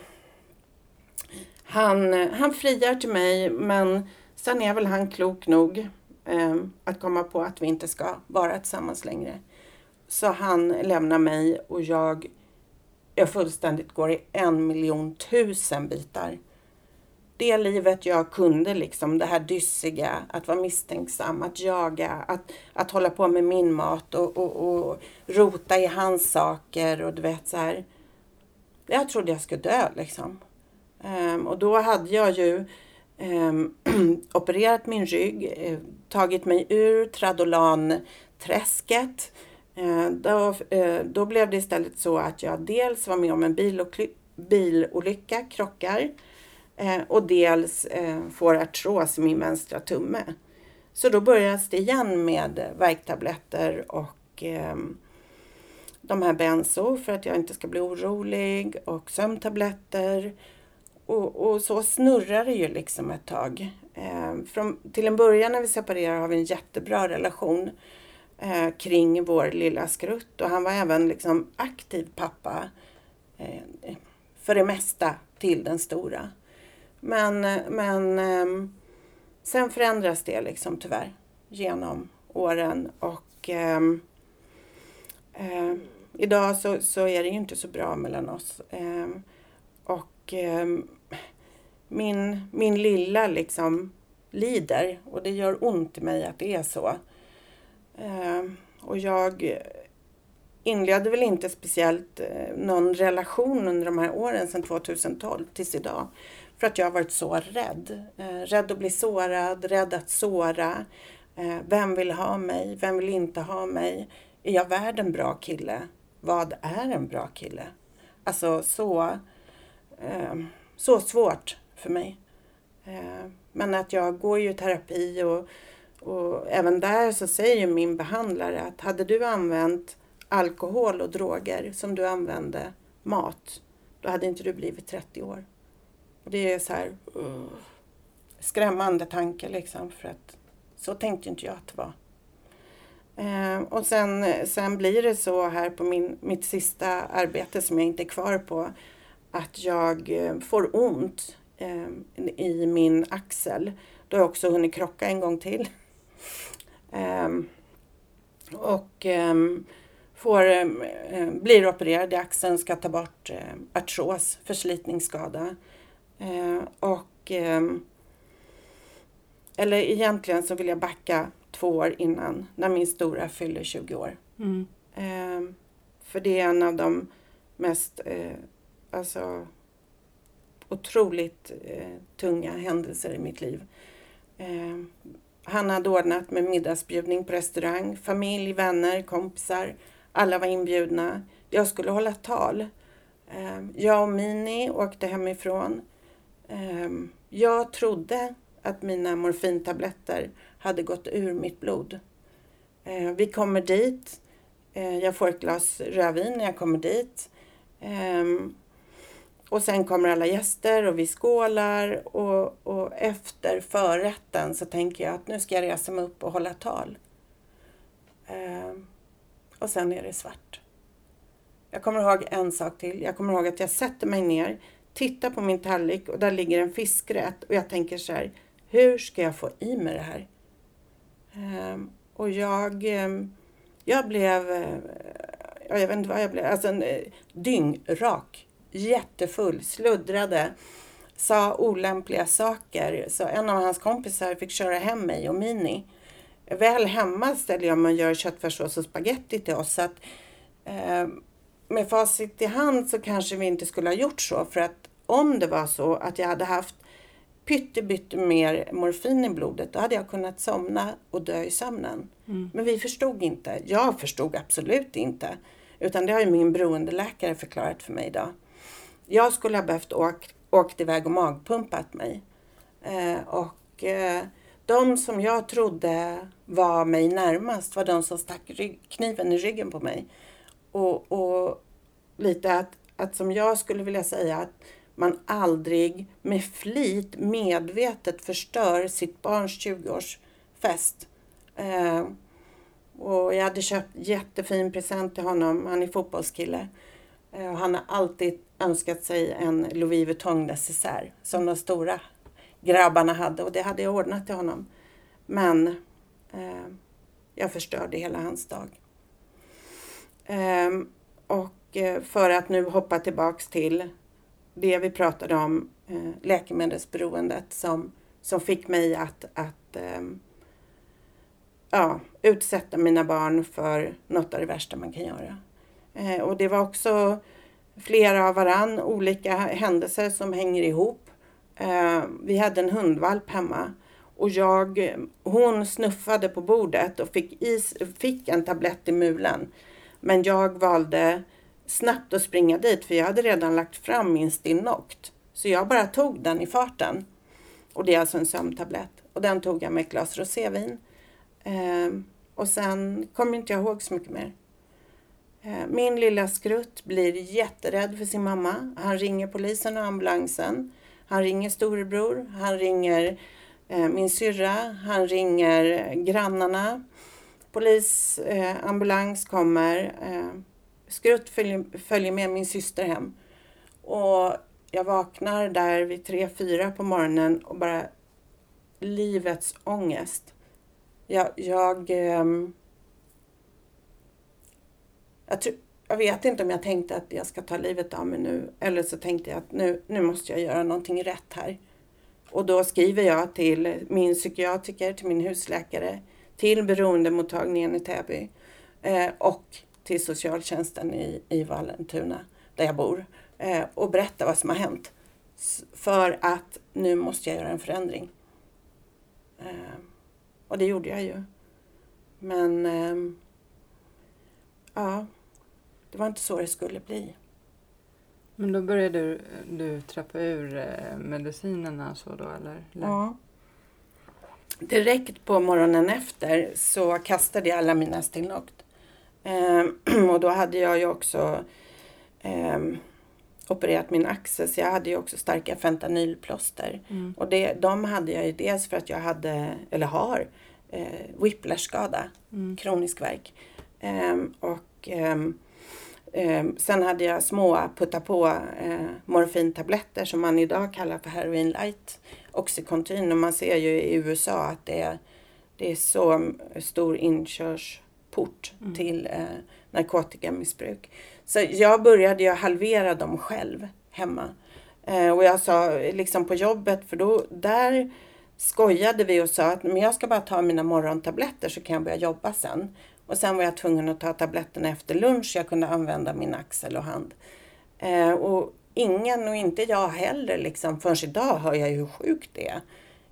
han, han friar till mig men sen är väl han klok nog eh, att komma på att vi inte ska vara tillsammans längre. Så han lämnar mig och jag, jag fullständigt går i en miljon tusen bitar. Det livet jag kunde, liksom, det här dyssiga, att vara misstänksam, att jaga, att, att hålla på med min mat och, och, och rota i hans saker och du vet så här. Jag trodde jag skulle dö liksom. Ehm, och då hade jag ju ehm, <clears throat> opererat min rygg, eh, tagit mig ur Tradolan-träsket. Ehm, då, eh, då blev det istället så att jag dels var med om en bilolycka, krockar, eh, och dels får artros i min vänstra tumme. Så då började det igen med värktabletter och de här benzo för att jag inte ska bli orolig och sömntabletter. Och, och så snurrar det ju liksom ett tag. Eh, från, till en början när vi separerar har vi en jättebra relation eh, kring vår lilla skrutt och han var även liksom aktiv pappa eh, för det mesta till den stora. Men, men eh, sen förändras det liksom tyvärr genom åren och ehm, eh, idag så, så är det ju inte så bra mellan oss. Ehm, och ehm, min, min lilla liksom lider och det gör ont i mig att det är så. Eh, och jag inledde väl inte speciellt eh, någon relation under de här åren sedan 2012 tills idag. För att jag har varit så rädd. Eh, rädd att bli sårad, rädd att såra. Eh, vem vill ha mig? Vem vill inte ha mig? Är jag värd en bra kille? Vad är en bra kille? Alltså så, eh, så svårt för mig. Men att jag går ju i terapi och och även där så säger min behandlare att hade du använt alkohol och droger som du använde mat, då hade inte du blivit 30 år. Och det är så här uh, skrämmande tanke liksom för att så tänkte inte jag att det var. Eh, och sen, sen blir det så här på min, mitt sista arbete som jag inte är kvar på att jag eh, får ont eh, i min axel. Då har jag också hunnit krocka en gång till. Um, och um, får, blir opererad i axeln, ska ta bort uh, artros, förslitningsskada. Och, eller egentligen så vill jag backa två år innan, när min stora fyller 20 år. Mm. för det är en av de mest uh, alltså, otroligt eh, tunga händelser i mitt liv. Eh, han hade ordnat med middagsbjudning på restaurang. Familj, vänner, kompisar. Alla var inbjudna. Jag skulle hålla tal. Eh, jag och Mini åkte hemifrån. Jag trodde att mina morfintabletter hade gått ur mitt blod. Vi kommer dit. Jag får ett glas rödvin när jag kommer dit. Och sen kommer alla gäster och vi skålar och, och efter förrätten så tänker jag att nu ska jag resa mig upp och hålla tal. Eh, och sen är det svart. Jag kommer ihåg en sak till. Jag kommer ihåg att jag sätter mig ner, tittar på min tallrik och där ligger en fiskrätt och jag tänker så här, hur ska jag få i mig det här? Eh, och jag, eh, jag blev, eh, jag vet inte vad jag blev, alltså en eh, dyngrak jättefull, sluddrade, sa olämpliga saker. Så en av hans kompisar fick köra hem mig och Mini. Väl hemma ställde jag mig och gör köttfärssås och spagetti till oss. Så att, eh, med facit i hand så kanske vi inte skulle ha gjort så för att om det var så att jag hade haft pyttebytte mer morfin i blodet, då hade jag kunnat somna och dö i sömnen. Men vi förstod inte. Jag förstod absolut inte. Utan det har ju min beroendeläkare förklarat för mig idag. Jag skulle ha behövt åka åkt iväg och magpumpat mig. Eh, och eh, de som jag trodde var mig närmast var de som stack rygg, kniven i ryggen på mig. Och, och lite att, att som jag skulle vilja säga att man aldrig med flit medvetet förstör sitt barns 20-årsfest. Eh, och jag hade köpt jättefin present till honom. Han är fotbollskille. Eh, och han har alltid önskat sig en Louis Vuitton necessär som de stora grabbarna hade och det hade jag ordnat till honom. Men eh, jag förstörde hela hans dag. Ehm, eh, och för att nu hoppa tillbaks till det vi pratade om, eh, läkemedelsberoendet som, som fick mig att, att ehm, ja, utsätta mina barn för något av det värsta man kan göra. Eh, och det var också flera av varann olika händelser som hänger ihop. Eh, vi hade en hundvalp hemma och jag, hon snuffade på bordet och fick, is, fick en tablett i mulen. Men jag valde snabbt att springa dit för jag hade redan lagt fram min Stilnoct. Så jag bara tog den i farten. Och det är alltså en sömntablett. Och den tog jag med ett glas rosévin. Eh, och sen kommer inte jag ihåg så mycket mer. Eh, min lilla skrutt blir jätterädd för sin mamma. Han ringer polisen och ambulansen. Han ringer storebror. Han ringer eh, min syrra. Han ringer grannarna. Polis, eh, ambulans kommer. Skrutt följer, med min syster hem. Och jag vaknar där vid tre, fyra på morgonen och bara livets ångest. Jag, jag ehm, jag, tror, jag vet inte om jag tänkte att jag ska ta livet av mig nu eller så tänkte jag att nu, nu måste jag göra någonting rätt här. Och då skriver jag till min psykiatriker, till min husläkare, till beroendemottagningen i Täby eh, och till socialtjänsten i, i Vallentuna där jag bor eh, och berättar vad som har hänt. För att nu måste jag göra en förändring. Eh, och det gjorde jag ju. Men ehm, ja, det var inte så det skulle bli. Men då började du, du trappa ur eh, medicinerna så då eller? Ja. Direkt på morgonen efter så kastade jag alla mina Stilnoct. Ehm, <clears throat> och då hade jag ju också ehm, opererat min axel så jag hade ju också starka fentanylplåster. Mm. Och det, de hade jag ju dels för att jag hade, eller har, eh, whiplashskada, mm. kronisk värk. Ehm, och ehm, ehm, sen hade jag små putta på eh, morfintabletter som man idag kallar för heroin light, Oxycontin. Och man ser ju i USA att det är, det är så stor inkörsport mm. till eh, narkotikamissbruk. Så jag började ju halvera dem själv hemma. Eh, och jag sa liksom på jobbet, för då där skojade vi och sa att men jag ska bara ta mina morgontabletter så kan jag börja jobba sen. Och sen var jag tvungen att ta tabletterna efter lunch. Jag kunde använda min axel och hand. Eh, och ingen och inte jag heller liksom. Förrän idag hör jag ju hur sjukt det är.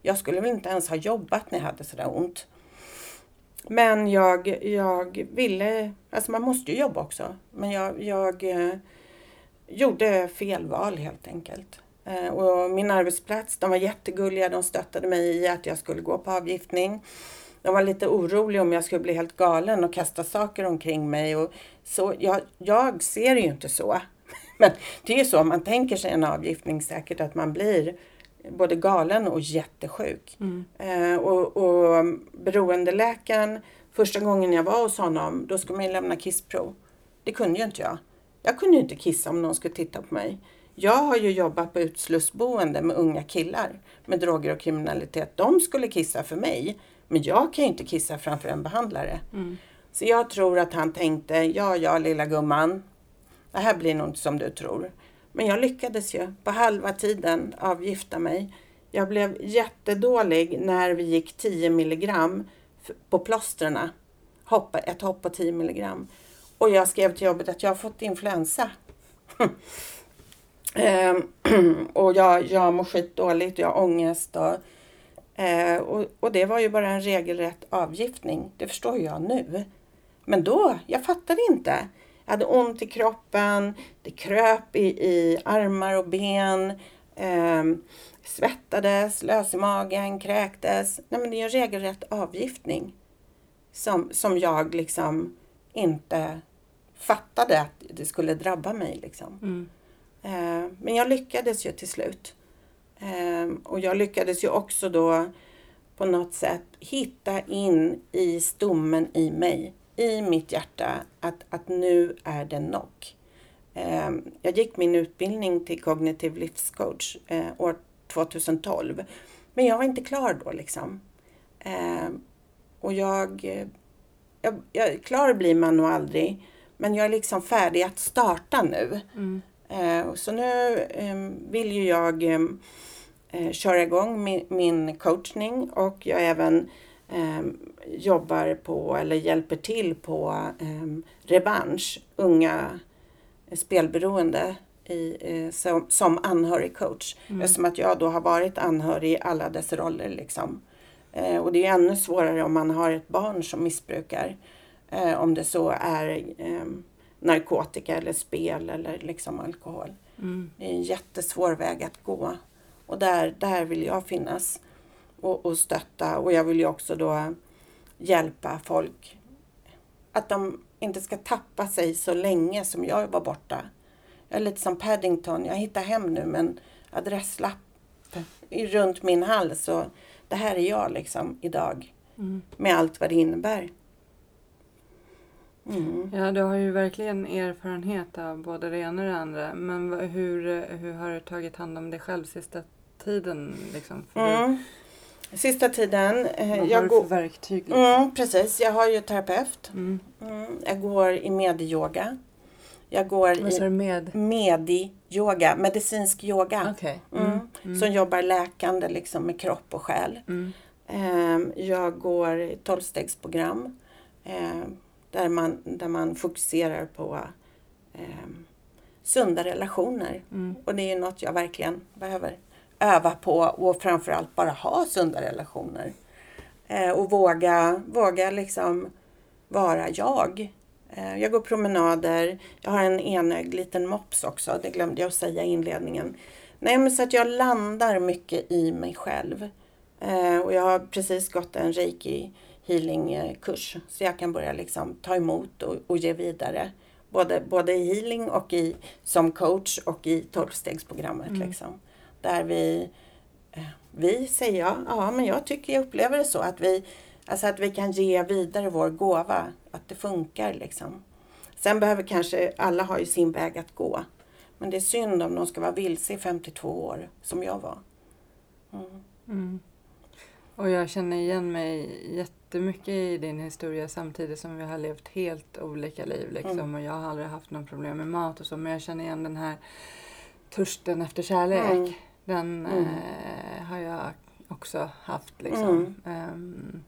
Jag skulle väl inte ens ha jobbat när jag hade sådär ont. Men jag, jag ville, alltså man måste ju jobba också. Men jag, jag eh, gjorde fel val helt enkelt. Eh, och min arbetsplats, de var jättegulliga. De stöttade mig i att jag skulle gå på avgiftning. De var lite oroliga om jag skulle bli helt galen och kasta saker omkring mig. Och så, jag, jag ser det ju inte så. <laughs> Men det är ju så, man tänker sig en avgiftning säkert att man blir både galen och jättesjuk. Mm. Eh, och, och beroendeläkaren, första gången jag var hos honom, då skulle man lämna kissprov. Det kunde ju inte jag. Jag kunde ju inte kissa om någon skulle titta på mig. Jag har ju jobbat på utslussboende med unga killar med droger och kriminalitet. De skulle kissa för mig. Men jag kan ju inte kissa framför en behandlare. Mm. Så jag tror att han tänkte, ja, ja, lilla gumman. Det här blir nog inte som du tror. Men jag lyckades ju på halva tiden avgifta mig. Jag blev jättedålig när vi gick 10 milligram på plåstren. Ett hopp på 10 milligram. Och jag skrev till jobbet att jag har fått influensa. <laughs> Ehm, <clears throat> och jag, jag mår skitdåligt, jag har ångest. Och, eh, och, och det var ju bara en regelrätt avgiftning. Det förstår jag nu. Men då, jag fattade inte. Jag hade ont i kroppen, det kröp i, i armar och ben. ehm, svettades, lös i magen, kräktes. Nej men det är en regelrätt avgiftning. Som, som jag liksom inte fattade att det skulle drabba mig. Liksom. Mm. Eh, men jag lyckades ju till slut. Eh, och jag lyckades ju också då på något sätt hitta in i stommen i mig, i mitt hjärta, att, att nu är det nog. Eh, jag gick min utbildning till kognitiv livscoach eh, år 2012. Men jag var inte klar då liksom. Eh, och jag, eh, jag, jag... Klar blir man nog aldrig. Men jag är liksom färdig att starta nu. Mm. Så nu vill ju jag köra igång min, min coachning och jag även eh, jobbar på eller hjälper till på eh, revansch, unga spelberoende i, eh, som, som anhörig coach. Mm. Eftersom att jag då har varit anhörig i alla dess roller. Liksom. Eh, och det är ännu svårare om man har ett barn som missbrukar. Eh, om det så är eh, narkotika eller spel eller liksom alkohol. Mm. Det är en jättesvår väg att gå. Och där, där vill jag finnas och, och stötta. Och jag vill ju också då hjälpa folk att de inte ska tappa sig så länge som jag var borta. Jag är lite som Paddington. Jag hittar hem nu med en adresslapp runt min hals. Och det här är jag liksom idag. Mm. Med allt vad det innebär. Mm. Ja, du har ju verkligen erfarenhet av både det ena och det andra. Men hur, hur har du tagit hand om dig själv sista tiden? Liksom? För du, Mm. Sista tiden. Eh, vad har jag du går, för verktyg? Liksom? mm, precis, jag har ju terapeut. Mm. Mm, jag går i medyoga. Jag går Vad i du med? medi-yoga, medicinsk yoga. Okej. Mm. Mm. Som jobbar läkande liksom med kropp och själ. Mm. Ehm, Jag går i tolvstegsprogram ehm, där man, där man fokuserar på ehm, sunda relationer. Mm. Och det är något jag verkligen behöver öva på och framförallt bara ha sunda relationer. Eh, och våga, våga liksom vara jag. Eh, jag går promenader. Jag har en enögd liten mops också. Det glömde jag att säga i inledningen. Nej, men så att jag landar mycket i mig själv. Eh, och jag har precis gått en reiki healing eh, kurs. Så jag kan börja liksom ta emot och, och ge vidare. Både, både i healing och i, som coach och i tolvstegsprogrammet. Mm. Liksom. Där vi, eh, vi säger jag, ja men jag tycker jag upplever det så att vi, alltså att vi kan ge vidare vår gåva. Att det funkar liksom. Sen behöver kanske, alla har ju sin väg att gå. Men det är synd om de ska vara vilse i 52 år, som jag var. Mm. Mm. Och jag känner igen mig jättemycket i din historia samtidigt som vi har levt helt olika liv. Liksom. Mm. Och jag har aldrig haft någon problem med mat och så. Men jag känner igen den här törsten efter kärlek. Mm. Den Mm. eh, har jag också haft. Liksom. Ehm,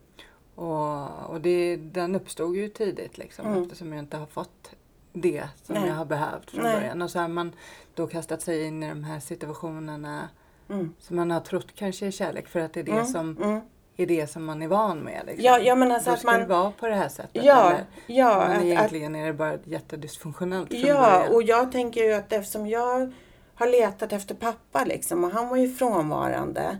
och och det, den uppstod ju tidigt liksom, Mm. eftersom jag inte har fått det som Nej. jag har behövt från Nej. början. Och så har man då kastat sig in i de här situationerna Mm. som man har trott kanske är kärlek för att det är det Mm. som Mm. är det som man är van med. Liksom. Ja, ja, men alltså Då att ska man- vara på det här sättet. Ja, eller? ja, men att, att, egentligen är det bara jättedysfunktionellt från ja, början. och jag tänker ju att eftersom jag har letat efter pappa liksom och han var ju frånvarande.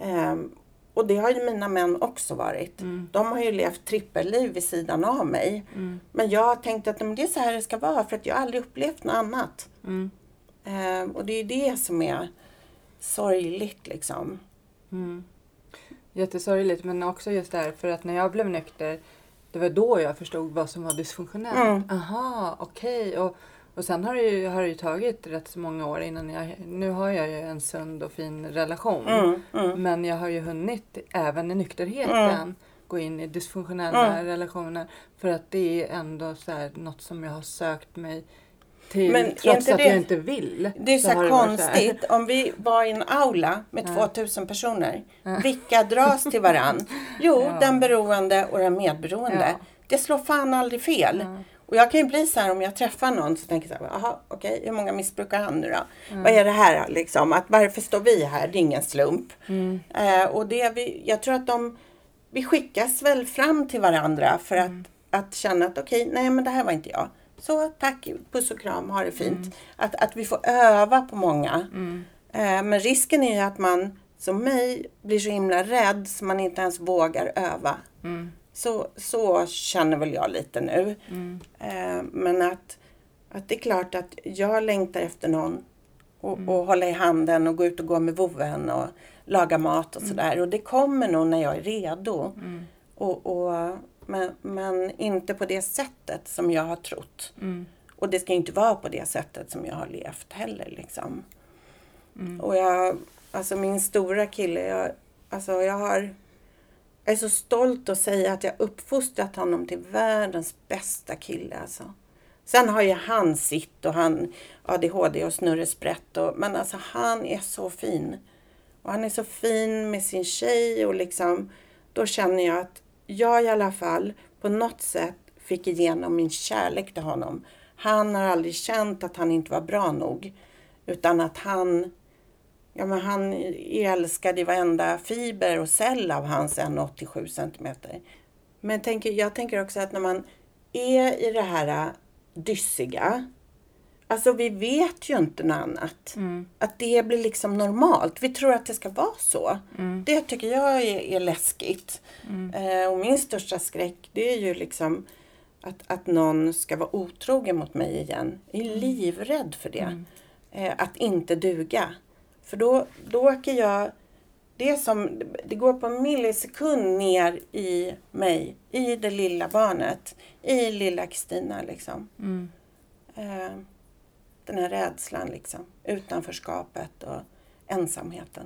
Ehm, och det har ju mina män också varit. Mm. De har ju levt trippelliv vid sidan av mig. Mm. Men jag har tänkt att det är så här det ska vara för att jag har aldrig upplevt något annat. Mm. Ehm, och det är ju det som är sorgligt liksom. Mm. Jättesorgligt men också just därför att när jag blev nykter det var då jag förstod vad som var dysfunktionellt. Mm. Aha, okej. Och, och sen har det, ju, har det ju tagit rätt så många år innan jag... Nu har jag ju en sund och fin relation. Mm, mm. Men jag har ju hunnit, även i nykterheten, Mm. gå in i dysfunktionella Mm. relationer. För att det är ändå så här, något som jag har sökt mig till Men trots att det- jag inte vill. Det är så, så konstigt. Om vi var i en aula med Ja. 2000 personer. Vilka dras till varann? <laughs> Jo, Ja. den beroende och den medberoende. Ja. Det slår fan aldrig fel. Ja. Och jag kan ju bli så här om jag träffar någon så tänker jag så här, jaha okej, hur många missbrukar han nu då? Vad är det här liksom? Att varför står vi här? Det är ingen slump. Eh, och det vi, jag tror att de, vi skickas väl fram till varandra för att, att känna att okej, nej men det här var inte jag. Så tack, puss och kram, ha det fint. Att, att vi får öva på många. Eh, men risken är ju att man som mig blir så himla rädd så man inte ens vågar öva. Så, så känner väl jag lite nu. Eh, men att, att det är klart att jag längtar efter någon och, och hålla i handen och gå ut och gå med vovven och laga mat och sådär. Och det kommer nog när jag är redo. Och, och, men, men inte på det sättet som jag har trott. Och det ska inte vara på det sättet som jag har levt heller. Liksom. Och jag, alltså min stora kille, jag, alltså jag har jag är så stolt att säga att jag uppfostrat honom till världens bästa kille. Alltså. Sen har ju han sitt och han ADHD och snurresprätt. Och, men alltså han är så fin. Och han är så fin med sin tjej och liksom då känner jag att jag i alla fall på något sätt fick igenom min kärlek till honom. Han har aldrig känt att han inte var bra nog. Utan att han Ja, men han är älskad i varenda fiber och cell av hans 1,87 centimeter. Men tänker, jag tänker också att när man är i det här äh, dyssiga, alltså vi vet ju inte något annat. Att det blir liksom normalt. Vi tror att det ska vara så. Det tycker jag är, är läskigt. Eh, och min största skräck det är ju liksom att, att någon ska vara otrogen mot mig igen. Jag är livrädd för det. Eh, att inte duga. För då, då åker jag, det, som, det går på en millisekund ner i mig, i det lilla barnet, i lilla Kristina liksom. Eh, den här rädslan liksom, utanförskapet och ensamheten.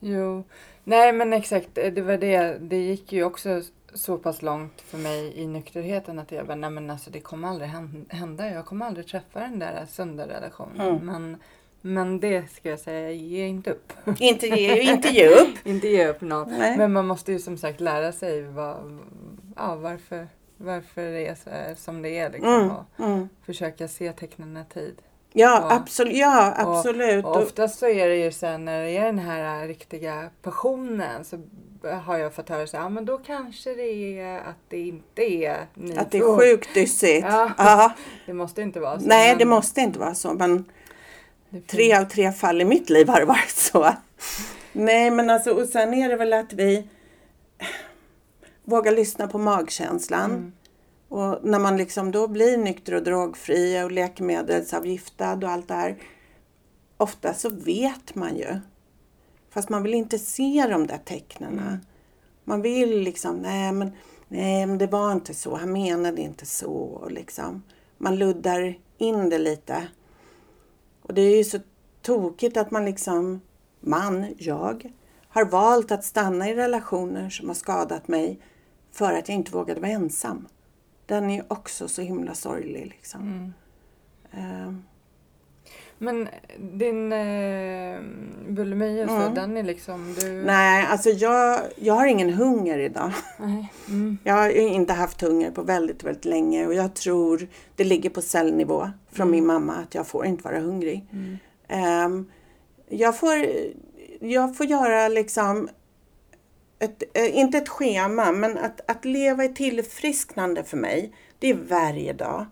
Jo, nej men exakt. Det var det. Det gick ju också så pass långt för mig i nykterheten att jag bara, nej men alltså det kommer aldrig hän- hända. Jag kommer aldrig träffa den där sunda relationen. Mm. Men, men det ska jag säga, ge inte upp. <laughs> Inte ge, inte ge upp. <laughs> inte ge upp någon. Nej. Men man måste ju som sagt lära sig vad, ja, varför, varför det är så, som det är. Liksom, Mm, och mm. försöka se tecknen i tid. Ja, Och- absolut. Ja, absolut. Och, och oftast så är det ju sen när det är den här riktiga passionen så har jag fått höra så här, ja men då kanske det är att det inte är ni att det två." är sjukt dyssigt. Ja. Det måste inte vara så. Nej, men det måste inte vara så. Men tre av tre fall i mitt liv har det varit så. Nej, men alltså, och sen är det väl att vi vågar lyssna på magkänslan. Och när man liksom då blir nykter och drogfri och läkemedelsavgiftad och allt det här. Ofta så vet man ju. Fast man vill inte se de där tecknen. Man vill liksom, nej men, nej men det var inte så, han menade inte så. Och liksom. Man luddar in det lite. Och det är ju så tokigt att man liksom, man, jag, har valt att stanna i relationer som har skadat mig för att jag inte vågade vara ensam. Den är också så himla sorglig liksom. Eh, Men din eh, bulimi och så, Mm. den är liksom du... nej, alltså jag, jag har ingen hunger idag. Nej. Mm. Jag har inte haft hunger på väldigt, väldigt länge och jag tror det ligger på cellnivå från min mamma att jag får inte vara hungrig. Ehm, jag, får, jag får göra liksom, ett, eh, inte ett schema, men att, att leva i tillfrisknande för mig, det är varje dag.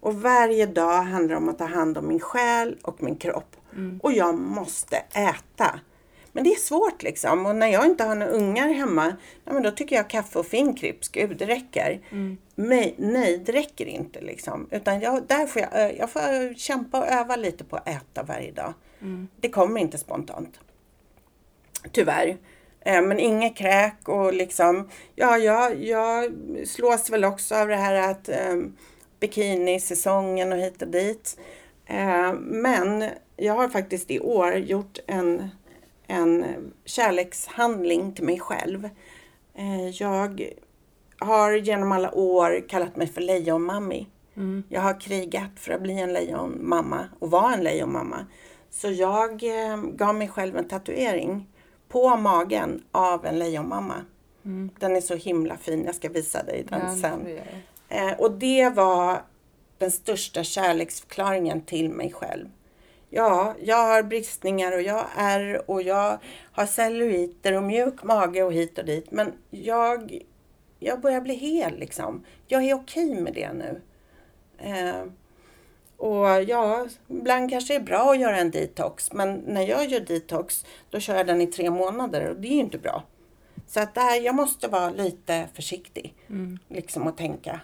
Och varje dag handlar om att ta hand om min själ och min kropp. Och jag måste äta. Men det är svårt liksom. Och när jag inte har några ungar hemma, ja, men då tycker jag kaffe och finkrips, gud det räcker. Men, nej, det räcker inte liksom. Utan jag, där får jag, ö- jag får kämpa och öva lite på att äta varje dag. Det kommer inte spontant. Tyvärr. Eh, Men inget kräk och liksom, ja, jag, jag slås väl också av det här att eh, bikinisäsongen och hit och dit. Eh, men jag har faktiskt i år gjort en, en kärlekshandling till mig själv. Eh, jag har genom alla år kallat mig för lejonmammi. Jag har krigat för att bli en lejonmamma och vara en lejonmamma. Så jag eh, gav mig själv en tatuering på magen av en lejonmamma. Den är så himla fin, jag ska visa dig den Ja, sen. Eh, och det var den största kärleksförklaringen till mig själv. Ja, jag har bristningar och jag ärr och jag har celluliter och mjuk mage och hit och dit. Men jag, jag börjar bli hel liksom. Jag är okej med det nu. Eh, och ja, ibland kanske det är bra att göra en detox. Men när jag gör detox, då kör jag den i tre månader och det är ju inte bra. Så att där, jag måste vara lite försiktig. Mm. Liksom att tänka.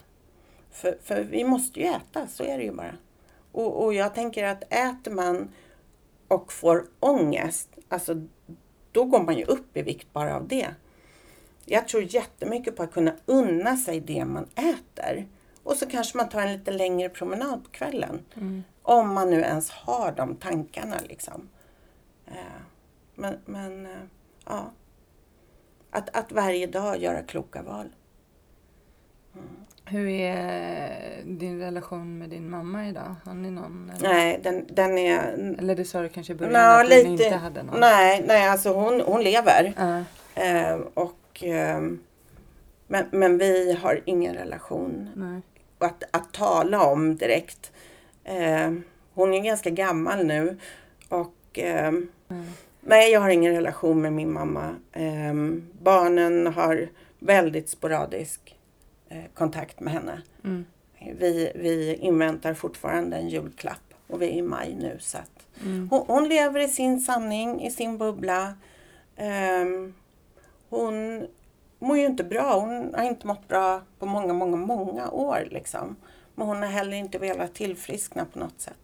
För, för vi måste ju äta, så är det ju bara. Och, och jag tänker att äter man och får ångest, alltså då går man ju upp i vikt bara av det. Jag tror jättemycket på att kunna unna sig det man äter. Och så kanske man tar en lite längre promenad på kvällen. Mm. Om man nu ens har de tankarna liksom. Eh, Men, men eh, ja. Att, att varje dag göra kloka val. Hur är din relation med din mamma idag? Har ni någon? Eller, Nej, den, den är... eller det sa du kanske i början Ja, att ni lite. inte hade någon? Nej, nej, alltså hon, hon lever. Ja. Eh, och, eh, men, men vi har ingen relation nej. Att, att tala om direkt. Eh, hon är ganska gammal nu. Och eh, Mm. nej, jag har ingen relation med min mamma. Eh, barnen har väldigt sporadisk eh, kontakt med henne. Mm. Vi, vi inväntar fortfarande en julklapp och vi är i maj nu. Så att Mm. hon, hon lever i sin sanning, i sin bubbla. Ehm, hon mår ju inte bra. Hon har inte mått bra på många, många, många år. Liksom. Men hon har heller inte velat tillfriskna på något sätt.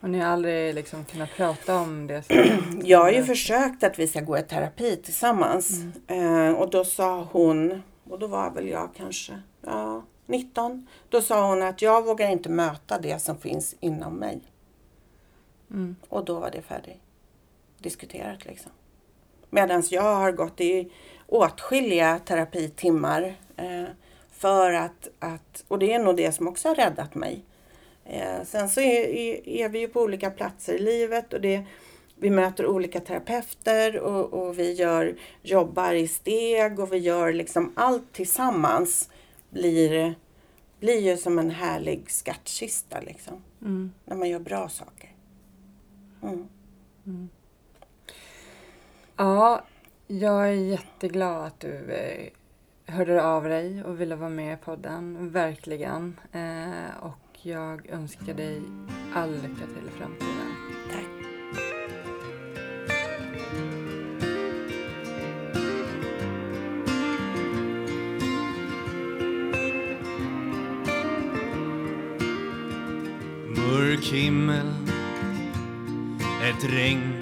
Och ni har aldrig liksom kunnat prata om det? <clears throat> Jag har ju försökt att vi ska gå i terapi tillsammans. Eh, och då sa hon, och då var väl jag kanske ja, 19. Då sa hon att jag vågar inte möta det som finns inom mig. Mm. Och då var det färdigt diskuterat liksom. Medan jag har gått i åtskilliga terapitimmar eh, för att, att, och det är nog det som också har räddat mig. Eh, sen så är, är, vi ju på olika platser i livet och det, vi möter olika terapeuter och, och vi gör, jobbar i steg och vi gör liksom allt tillsammans blir, blir ju som en härlig skattkista liksom. Mm. När man gör bra saker. Mm. Ja, jag är jätteglad att du eh, hörde av dig och ville vara med i podden. Verkligen. Eh, och jag önskar dig all lycka till i framtiden. Tack. Mörk himmel Ett regn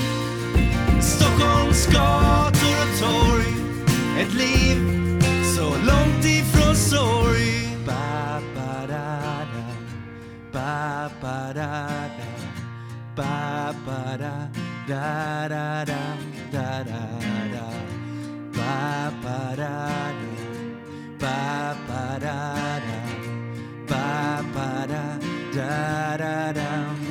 Stockholms gator och torg. Ett liv så sorg. Ba ba da da. Da da. Da da da da. Da da da. Da da. Da da. Da da da da